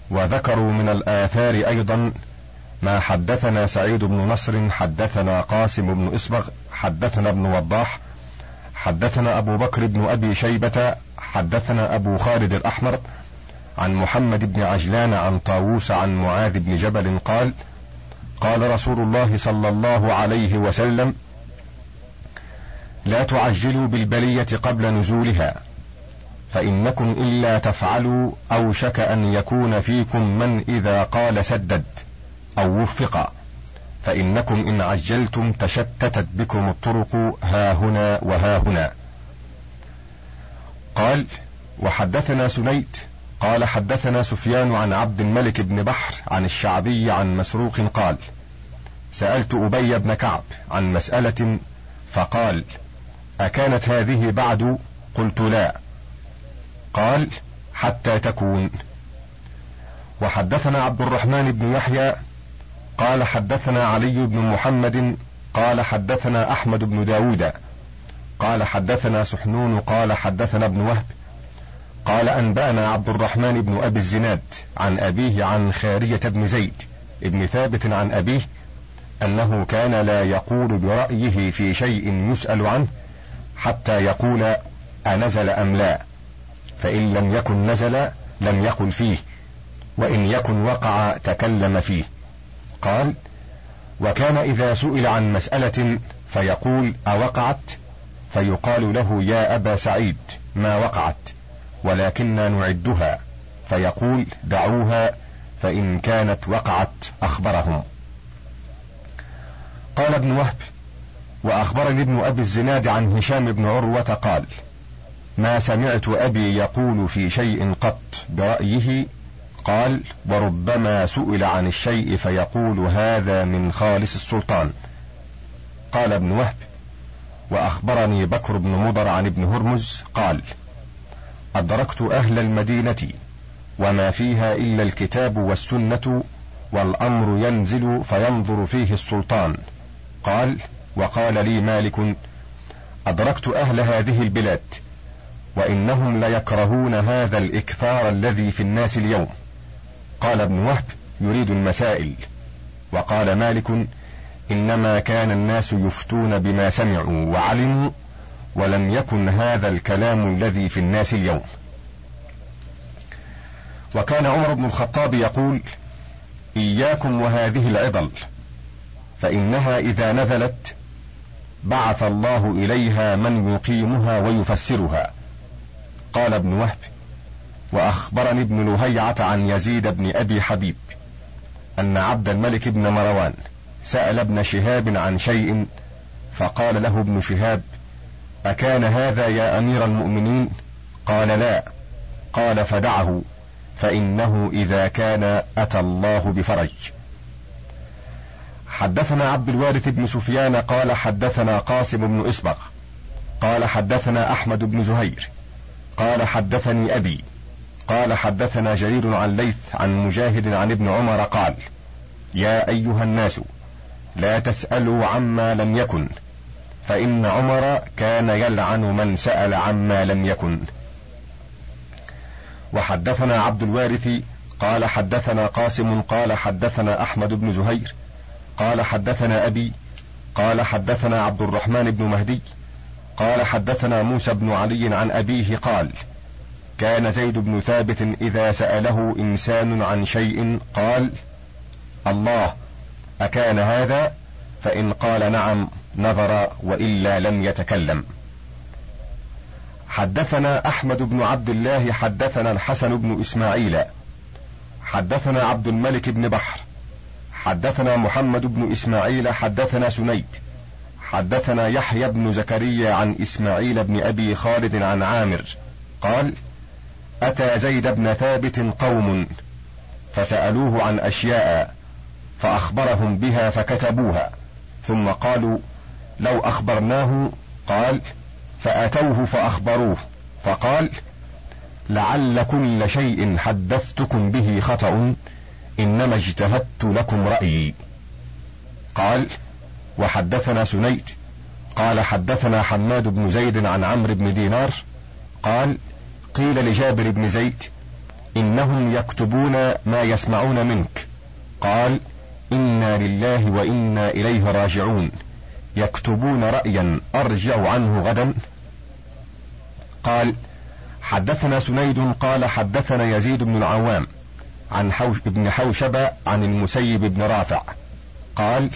وذكروا من الآثار أيضا ما حدثنا سعيد بن نصر حدثنا قاسم بن إصبغ حدثنا ابن وضاح حدثنا أبو بكر بن أبي شيبة حدثنا أبو خالد الأحمر عن محمد بن عجلان عن طاووس عن معاذ بن جبل قال قال رسول الله صلى الله عليه وسلم لا تعجلوا بالبلية قبل نزولها فإنكم إلا تفعلوا أوشك أن يكون فيكم من إذا قال سدد أو وفق فإنكم إن عجلتم تشتتت بكم الطرق ها هنا وها هنا. قال وحدثنا سنيت قال حدثنا سفيان عن عبد الملك بن بحر عن الشعبي عن مسروق قال سألت أبي بن كعب عن مسألة فقال أكانت هذه بعد؟ قلت لا. قال حتى تكون. وحدثنا عبد الرحمن بن يحيى قال حدثنا علي بن محمد قال حدثنا أحمد بن داود قال حدثنا سحنون قال حدثنا ابن وهب. قال أنبأنا عبد الرحمن بن أبي الزناد عن أبيه عن خارية بن زيد ابن ثابت عن أبيه أنه كان لا يقول برأيه في شيء يسأل عنه حتى يقول أنزل أم لا فإن لم يكن نزل لم يقل فيه وإن يكن وقع تكلم فيه. قال وكان إذا سئل عن مسألة فيقول أوقعت؟ فيقال له يا أبا سعيد ما وقعت؟ ولكنا نعدها. فيقول دعوها فإن كانت وقعت أخبرهم. قال ابن وهب وأخبرني ابن أبي الزناد عن هشام بن عروة قال ما سمعت أبي يقول في شيء قط برأيه. قال وربما سئل عن الشيء فيقول هذا من خالص السلطان. قال ابن وهب وأخبرني بكر بن مضر عن ابن هرمز قال أدركت أهل المدينة وما فيها إلا الكتاب والسنة والأمر ينزل فينظر فيه السلطان. قال وقال لي مالك أدركت أهل هذه البلاد وإنهم ليكرهون هذا الاكثار الذي في الناس اليوم. قال ابن وهب يريد المسائل. وقال مالك إنما كان الناس يفتون بما سمعوا وعلموا ولم يكن هذا الكلام الذي في الناس اليوم. وكان عمر بن الخطاب يقول إياكم وهذه العضل فإنها إذا نزلت بعث الله إليها من يقيمها ويفسرها. قال ابن وهب وأخبرني ابن لهيعة عن يزيد بن أبي حبيب أن عبد الملك بن مروان سأل ابن شهاب عن شيء فقال له ابن شهاب أكان هذا يا أمير المؤمنين؟ قال لا. قال فدعه. فإنه إذا كان أتى الله بفرج. حدثنا عبد الوارث بن سفيان قال حدثنا قاسم بن إسبغ. قال حدثنا أحمد بن زهير. قال حدثني أبي. قال حدثنا جرير عن ليث عن مجاهد عن ابن عمر قال يا أيها الناس لا تسألوا عما لم يكن. فإن عمر كان يلعن من سأل عما لم يكن. وحدثنا عبد الوارث قال حدثنا قاسم قال حدثنا أحمد بن زهير قال حدثنا أبي قال حدثنا عبد الرحمن بن مهدي قال حدثنا موسى بن علي عن أبيه قال كان زيد بن ثابت إذا سأله إنسان عن شيء قال الله أكان هذا؟ فإن قال نعم. نظر وإلا لم يتكلم. حدثنا أحمد بن عبد الله حدثنا الحسن بن إسماعيل حدثنا عبد الملك بن بحر حدثنا محمد بن إسماعيل حدثنا سنيد حدثنا يحيى بن زكريا عن إسماعيل بن أبي خالد عن عامر قال أتى زيد بن ثابت قوم فسألوه عن أشياء فأخبرهم بها فكتبوها ثم قالوا لو أخبرناه قال فأتوه فأخبروه فقال لعل كل شيء حدثتكم به خطأ إنما اجتهدت لكم رأيي. قال وحدثنا سنيد قال حدثنا حماد بن زيد عن عمرو بن دينار قال قيل لجابر بن زيد إنهم يكتبون ما يسمعون منك قال إنا لله وإنا إليه راجعون. يكتبون رأيا أرجع عنه غدا. قال حدثنا سنيد قال حدثنا يزيد بن العوام عن حوش بن حوشب عن المسيب بن رافع. قال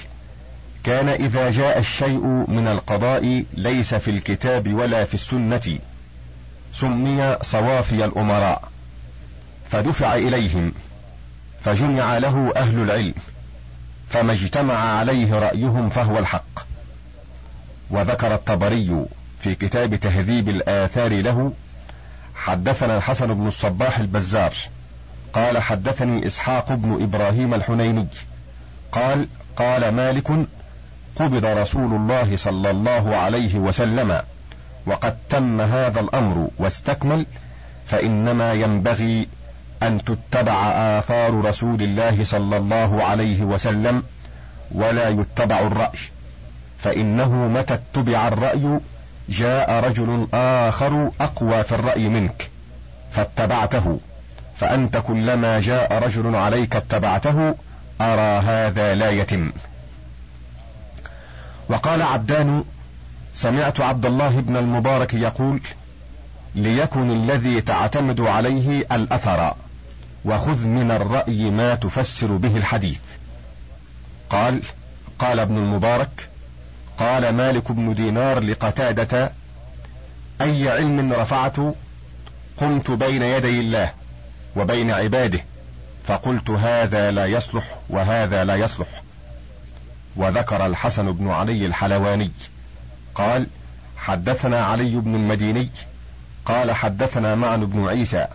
كان إذا جاء الشيء من القضاء ليس في الكتاب ولا في السنة سمي صوافي الأمراء فدفع إليهم فجمع له أهل العلم فما اجتمع عليه رأيهم فهو الحق. وذكر الطبري في كتاب تهذيب الآثار له حدثنا الحسن بن الصباح البزار قال حدثني إسحاق بن إبراهيم الحنيني قال قال مالك قبض رسول الله صلى الله عليه وسلم وقد تم هذا الأمر واستكمل فإنما ينبغي أن تتبع آثار رسول الله صلى الله عليه وسلم ولا يتبع الرأي. فإنه متى اتبع الرأي جاء رجل آخر أقوى في الرأي منك فاتبعته. فأنت كلما جاء رجل عليك اتبعته أرى هذا لا يتم. وقال عبدان سمعت عبد الله بن المبارك يقول ليكن الذي تعتمد عليه الأثر وخذ من الرأي ما تفسر به الحديث. قال قال ابن المبارك قال مالك بن دينار لقتادة أي علم رفعت؟ قمت بين يدي الله وبين عباده فقلت هذا لا يصلح وهذا لا يصلح. وذكر الحسن بن علي الحلواني قال حدثنا علي بن المديني قال حدثنا معن بن عيسى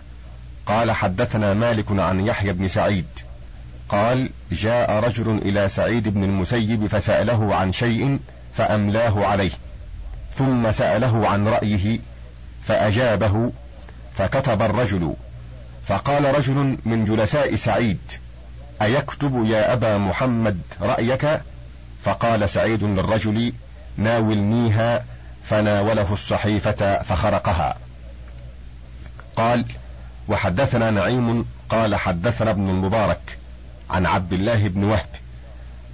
قال حدثنا مالك عن يحيى بن سعيد قال جاء رجل إلى سعيد بن المسيب فسأله عن شيء فأملاه عليه ثم سأله عن رأيه فأجابه فكتب الرجل فقال رجل من جلساء سعيد أيكتب يا أبا محمد رأيك؟ فقال سعيد للرجل ناولنيها فناوله الصحيفة فخرقها. قال وحدثنا نعيم قال حدثنا ابن المبارك عن عبد الله بن وهب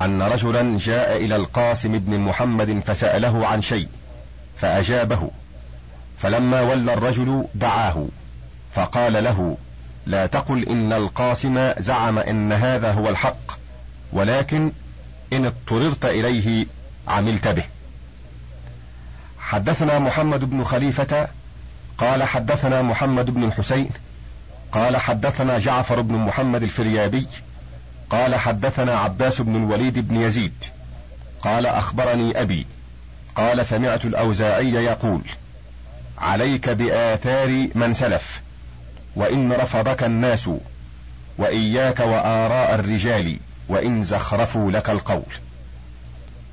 أن رجلا جاء إلى القاسم بن محمد فسأله عن شيء فأجابه. فلما ولى الرجل دعاه فقال له لا تقل إن القاسم زعم إن هذا هو الحق ولكن إن اضطررت إليه عملت به. حدثنا محمد بن خليفة قال حدثنا محمد بن الحسين قال حدثنا جعفر بن محمد الفريابي قال حدثنا عباس بن الوليد بن يزيد. قال أخبرني أبي. قال سمعت الأوزاعي يقول عليك بآثار من سلف وإن رفضك الناس وإياك وآراء الرجال وإن زخرفوا لك القول.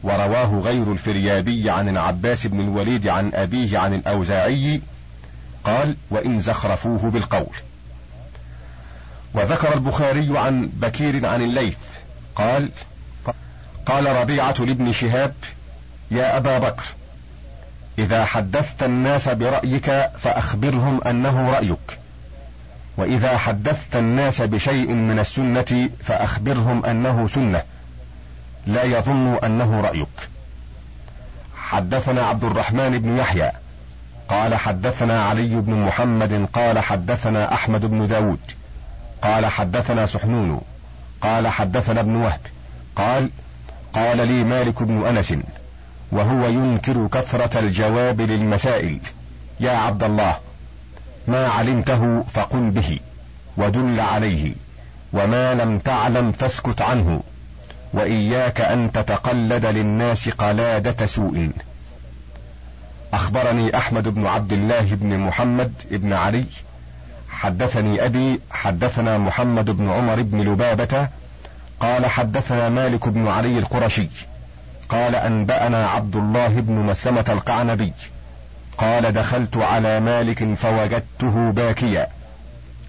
ورواه غير الفريابي عن العباس بن الوليد عن أبيه عن الأوزاعي قال وإن زخرفوه بالقول. وذكر البخاري عن بكير عن الليث قال قال ربيعة لابن شهاب يا أبا بكر إذا حدثت الناس برأيك فأخبرهم أنه رأيك وإذا حدثت الناس بشيء من السنة فأخبرهم أنه سنة لا يظن أنه رأيك. حدثنا عبد الرحمن بن يحيى قال حدثنا علي بن محمد قال حدثنا أحمد بن داود. قال حدثنا سحنون قال حدثنا ابن وهب قال قال لي مالك بن أنس وهو ينكر كثرة الجواب للمسائل. يا عبد الله ما علمته فقل به ودل عليه وما لم تعلم فاسكت عنه وإياك أن تتقلد للناس قلادة سوء. أخبرني أحمد بن عبد الله بن محمد بن علي حدثني أبي حدثنا محمد بن عمر بن لبابة قال حدثنا مالك بن علي القرشي قال أنبأنا عبد الله بن مسلمة القعنبي قال دخلت على مالك فوجدته باكيا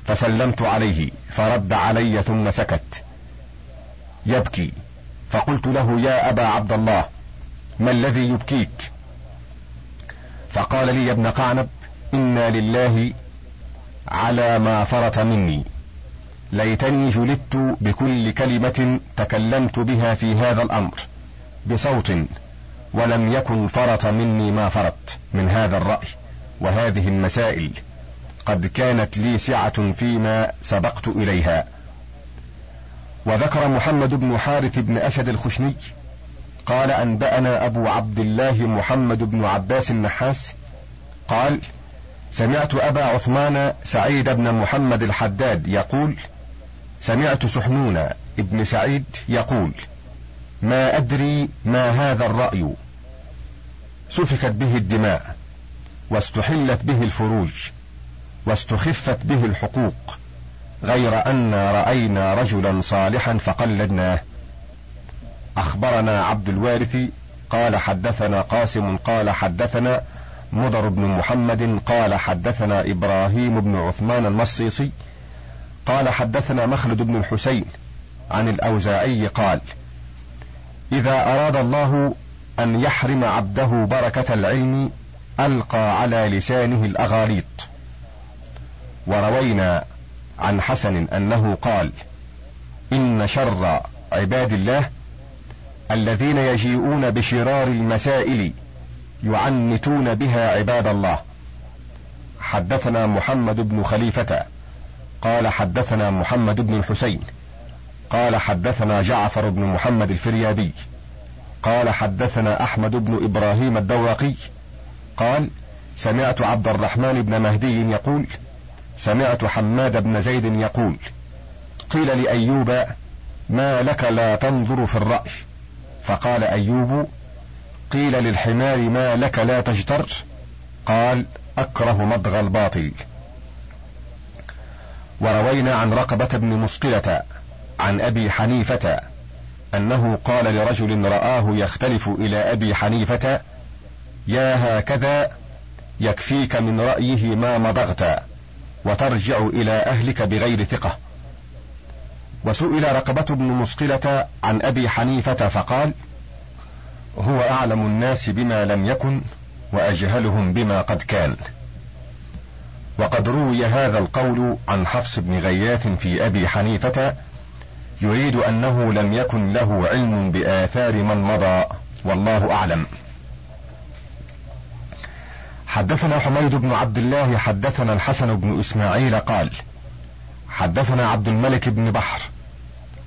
فسلمت عليه فرد علي ثم سكت. يبكي فقلت له يا أبا عبد الله ما الذي يبكيك؟ فقال لي يا ابن قعنب إنا لله على ما فرط مني. ليتني جلدت بكل كلمة تكلمت بها في هذا الأمر بصوت ولم يكن فرط مني ما فرط من هذا الرأي وهذه المسائل. قد كانت لي سعة فيما سبقت إليها. وذكر محمد بن حارث بن أسد الخشني قال أنبأنا أبو عبد الله محمد بن عباس النحاس قال سمعت أبا عثمان سعيد بن محمد الحداد يقول سمعت سحنون ابن سعيد يقول ما أدري ما هذا الرأي. سفكت به الدماء واستحلت به الفروج واستخفت به الحقوق غير أن رأينا رجلا صالحا فقلدناه. أخبرنا عبد الوارث قال حدثنا قاسم قال حدثنا مضر بن محمد قال حدثنا إبراهيم بن عثمان المصيصي قال حدثنا مخلد بن الحسين عن الأوزاعي قال إذا أراد الله أن يحرم عبده بركة العلم ألقى على لسانه الأغاليط. وروينا عن حسن أنه قال إن شر عباد الله الذين يجيئون بشرار المسائل يعنتون بها عباد الله. حدثنا محمد بن خليفة. قال حدثنا محمد بن الحسين. قال حدثنا جعفر بن محمد الفريابي قال حدثنا أحمد بن إبراهيم الدورقي. قال سمعت عبد الرحمن بن مهدي يقول سمعت حماد بن زيد يقول قيل لأيوب ما لك لا تنظر في الرأي؟ فقال أيوب قيل للحمار ما لك لا تجتر قال أكره مضغ الباطل. وروينا عن رقبة بن مسقلة عن أبي حنيفة أنه قال لرجل رآه يختلف إلى أبي حنيفة يا هكذا يكفيك من رأيه ما مضغت وترجع إلى أهلك بغير ثقة. وسئل رقبة بن مسقلة عن أبي حنيفة فقال هو أعلم الناس بما لم يكن وأجهلهم بما قد كان. وقد روي هذا القول عن حفص بن غياث في أبي حنيفة يريد أنه لم يكن له علم بآثار من مضى والله أعلم. حدثنا حميد بن عبد الله حدثنا الحسن بن إسماعيل قال حدثنا عبد الملك بن بحر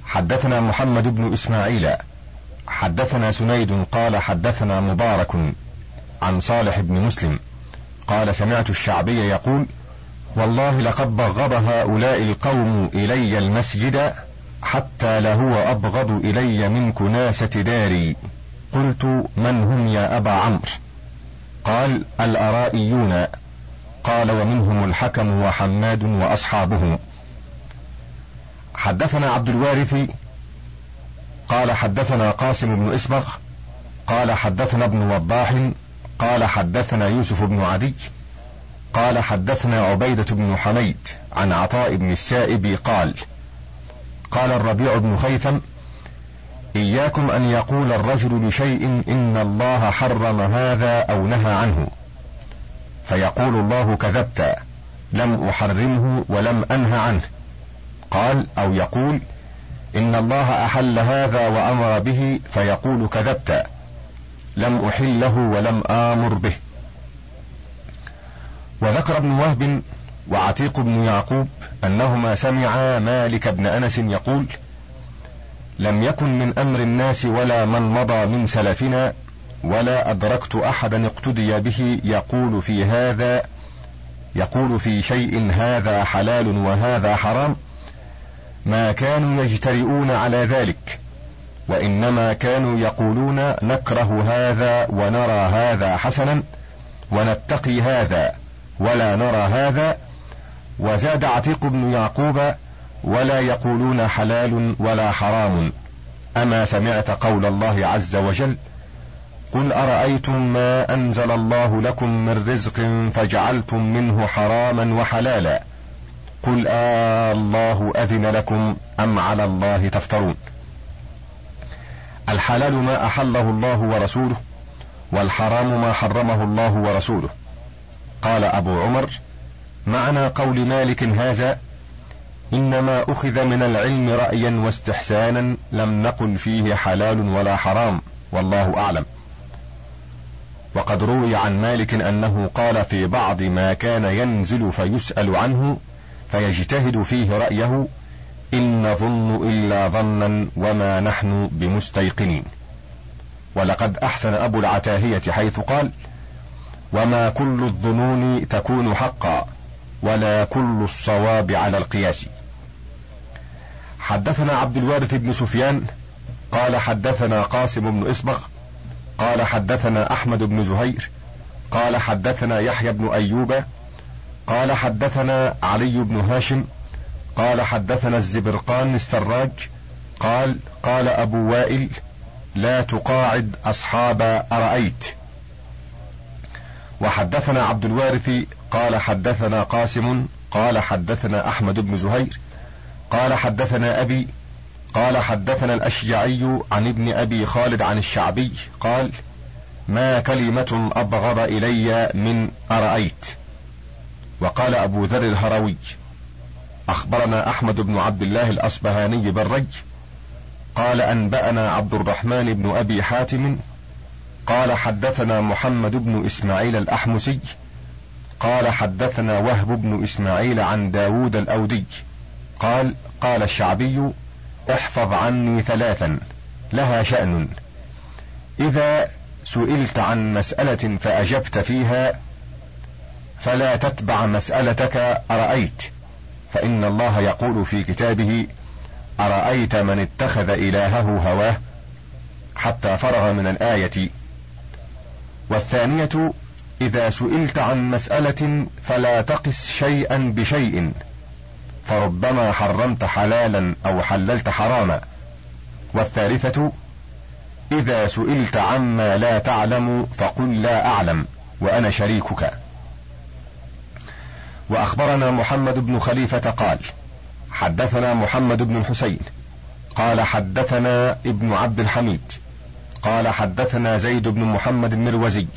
حدثنا محمد بن إسماعيل حدثنا سنيد قال حدثنا مبارك عن صالح بن مسلم قال سمعت الشعبي يقول والله لقد بغض هؤلاء القوم إلي المسجد حتى لهو أبغض إلي من كناسة داري. قلت من هم يا أبا عمرو؟ قال الأرائيون. قال ومنهم الحكم وحماد وأصحابه. حدثنا عبد الوارث قال حدثنا قاسم بن إسبغ قال حدثنا ابن وضاح قال حدثنا يوسف بن عدي قال حدثنا عبيدة بن حميد عن عطاء بن السائب قال قال الربيع بن خيثم إياكم أن يقول الرجل لشيء إن الله حرم هذا أو نهى عنه. فيقول الله كذبت لم أحرمه ولم أنه عنه. قال أو يقول إن الله أحل هذا وأمر به فيقول كذبت. لم أحله ولم آمر به. وذكر ابن وهب وعتيق بن يعقوب أنهما سمعا مالك بن أنس يقول لم يكن من أمر الناس ولا من مضى من سلفنا ولا أدركت أحدا اقتدي به يقول في هذا يقول في شيء هذا حلال وهذا حرام. ما كانوا يجترئون على ذلك وإنما كانوا يقولون نكره هذا ونرى هذا حسنا ونتقي هذا ولا نرى هذا وزاد عتيق بن يعقوب ولا يقولون حلال ولا حرام. أما سمعت قول الله عز وجل قل أرأيتم ما أنزل الله لكم من رزق فجعلتم منه حراما وحلالا قل آه الله أذن لكم أم على الله تفترون. الحلال ما أحله الله ورسوله والحرام ما حرمه الله ورسوله. قال أبو عمر معنى قول مالك هذا إنما أخذ من العلم رأيا واستحسانا لم نقل فيه حلال ولا حرام والله أعلم. وقد روي عن مالك أنه قال في بعض ما كان ينزل فيسأل عنه فيجتهد فيه رأيه إن نظن إلا ظنا وما نحن بمستيقنين. ولقد أحسن أبو العتاهية حيث قال وما كل الظنون تكون حقا ولا كل الصواب على القياس. حدثنا عبد الوارث بن سفيان قال حدثنا قاسم بن إسبغ قال حدثنا أحمد بن زهير قال حدثنا يحيى بن أيوب قال حدثنا علي بن هاشم قال حدثنا الزبرقان السراج قال قال أبو وائل لا تقاعد أصحاب أرأيت. وحدثنا عبد الوارث قال حدثنا قاسم قال حدثنا أحمد بن زهير قال حدثنا أبي قال حدثنا الأشجعي عن ابن أبي خالد عن الشعبي قال ما كلمة أبغض إلي من أرأيت. وقال أبو ذر الهروي أخبرنا أحمد بن عبد الله الأصبهاني بالرج قال أنبأنا عبد الرحمن بن أبي حاتم قال حدثنا محمد بن إسماعيل الأحمسي قال حدثنا وهب بن إسماعيل عن داود الأودي قال قال الشعبي احفظ عني ثلاثا لها شأن. إذا سئلت عن مسألة فأجبت فيها فلا تتبع مسألتك أرأيت؟ فإن الله يقول في كتابه أرأيت من اتخذ إلهه هواه؟ حتى فرغ من الآية. والثانية إذا سئلت عن مسألة فلا تقس شيئا بشيء فربما حرمت حلالا أو حللت حراما. والثالثة إذا سئلت عما لا تعلم فقل لا أعلم وأنا شريكك. وأخبرنا محمد بن خليفة قال حدثنا محمد بن الحسين قال حدثنا ابن عبد الحميد قال حدثنا زيد بن محمد المروزي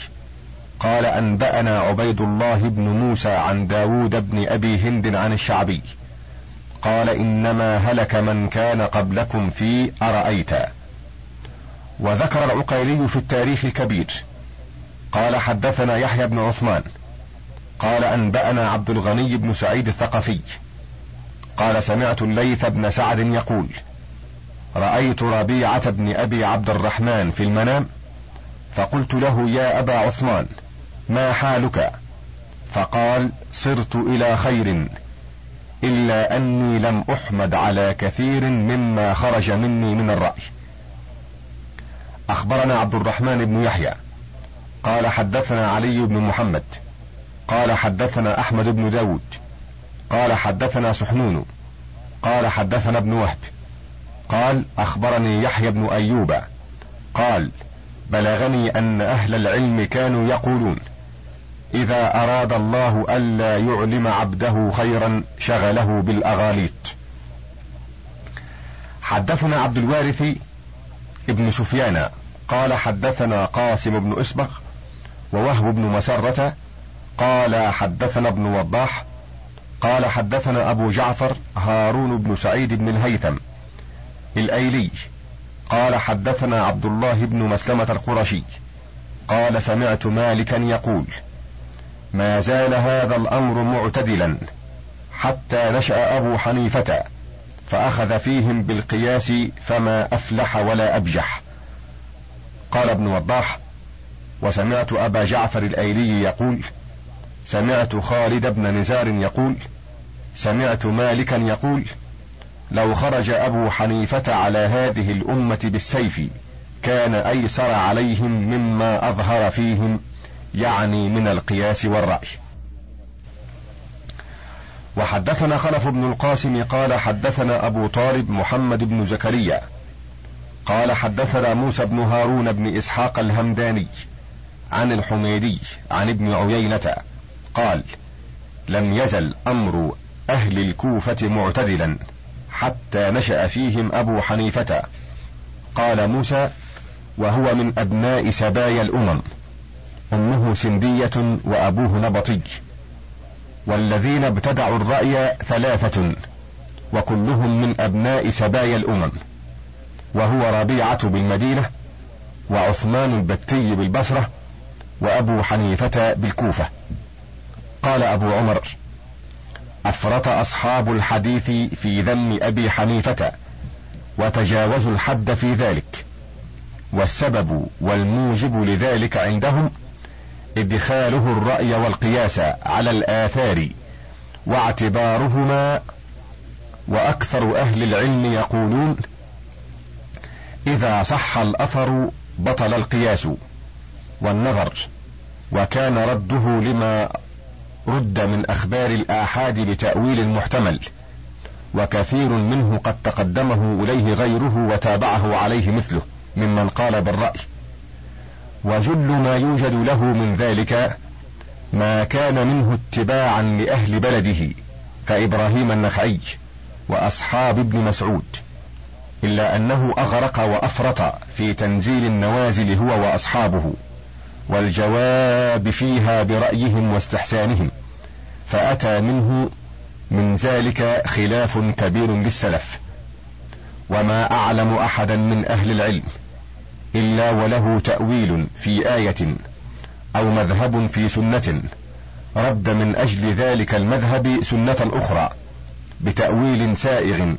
قال أنبأنا عبيد الله بن موسى عن داود بن أبي هند عن الشعبي قال إنما هلك من كان قبلكم في أرأيت. وذكر العقيلي في التاريخ الكبير قال حدثنا يحيى بن عثمان قال أنبأنا عبد الغني بن سعيد الثقفي. قال سمعت الليث بن سعد يقول رأيت ربيعة بن أبي عبد الرحمن في المنام فقلت له يا أبا عثمان ما حالك؟ فقال صرت إلى خير إلا أني لم أحمد على كثير مما خرج مني من الرأي. أخبرنا عبد الرحمن بن يحيى قال حدثنا علي بن محمد قال حدثنا أحمد بن داود. قال حدثنا سحنون. قال حدثنا ابن وهب. قال أخبرني يحيى بن أيوب. قال بلغني أن أهل العلم كانوا يقولون إذا أراد الله ألا يعلم عبده خيرا شغله بالأغاليط. حدثنا عبد الوارث ابن سفيان. قال حدثنا قاسم بن أسبغ ووهب بن مسرة قال حدثنا ابن وضاح قال حدثنا أبو جعفر هارون بن سعيد بن الهيثم الأيلي قال حدثنا عبد الله بن مسلمة القرشي قال سمعت مالكا يقول ما زال هذا الأمر معتدلا حتى نشأ أبو حنيفة فأخذ فيهم بالقياس فما أفلح ولا أبجح. قال ابن وضاح وسمعت أبا جعفر الأيلي يقول سمعت خالد بن نزار يقول سمعت مالكا يقول لو خرج أبو حنيفة على هذه الأمة بالسيف كان أيسر عليهم مما أظهر فيهم يعني من القياس والرأي. وحدثنا خلف بن القاسم قال حدثنا أبو طالب محمد بن زكريا قال حدثنا موسى بن هارون بن إسحاق الهمداني عن الحميدي عن ابن عيينة قال لم يزل أمر أهل الكوفة معتدلا حتى نشأ فيهم أبو حنيفة. قال موسى وهو من أبناء سبايا الأمم أمه سندية وأبوه نبطي والذين ابتدعوا الرأي ثلاثة وكلهم من أبناء سبايا الأمم وهو ربيعة بالمدينة وعثمان البتي بالبصرة وأبو حنيفة بالكوفة. قال أبو عمر أفرط أصحاب الحديث في ذم أبي حنيفة وتجاوزوا الحد في ذلك والسبب والموجب لذلك عندهم إدخاله الرأي والقياس على الآثار واعتبارهما وأكثر أهل العلم يقولون إذا صح الأثر بطل القياس والنظر وكان رده لما رد من أخبار الآحاد بتأويل محتمل وكثير منه قد تقدمه إليه غيره وتابعه عليه مثله ممن قال بالرأي. وجل ما يوجد له من ذلك ما كان منه اتباعا لأهل بلده كإبراهيم النخعي وأصحاب ابن مسعود إلا أنه أغرق وأفرط في تنزيل النوازل هو وأصحابه. والجواب فيها برأيهم واستحسانهم فأتى منه من ذلك خلاف كبير للسلف وما أعلم أحدا من أهل العلم إلا وله تأويل في آية أو مذهب في سنة رد من أجل ذلك المذهب سنة أخرى بتأويل سائغ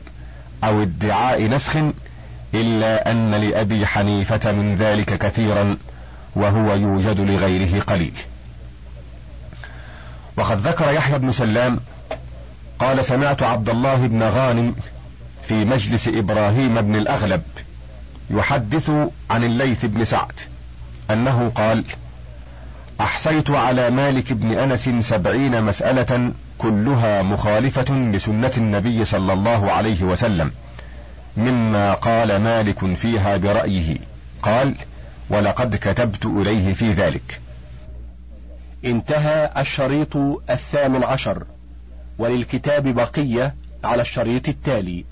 أو ادعاء نسخ إلا أن لأبي حنيفة من ذلك كثيرا وهو يوجد لغيره قليل. وقد ذكر يحيى بن سلام قال سمعت عبد الله بن غانم في مجلس إبراهيم بن الأغلب يحدث عن الليث بن سعد أنه قال أحصيت على مالك بن أنس سبعين مسألة كلها مخالفة لسنة النبي صلى الله عليه وسلم مما قال مالك فيها برأيه. قال ولقد كتبت إليه في ذلك. انتهى الشريط الثامن عشر. وللكتاب بقية على الشريط التالي.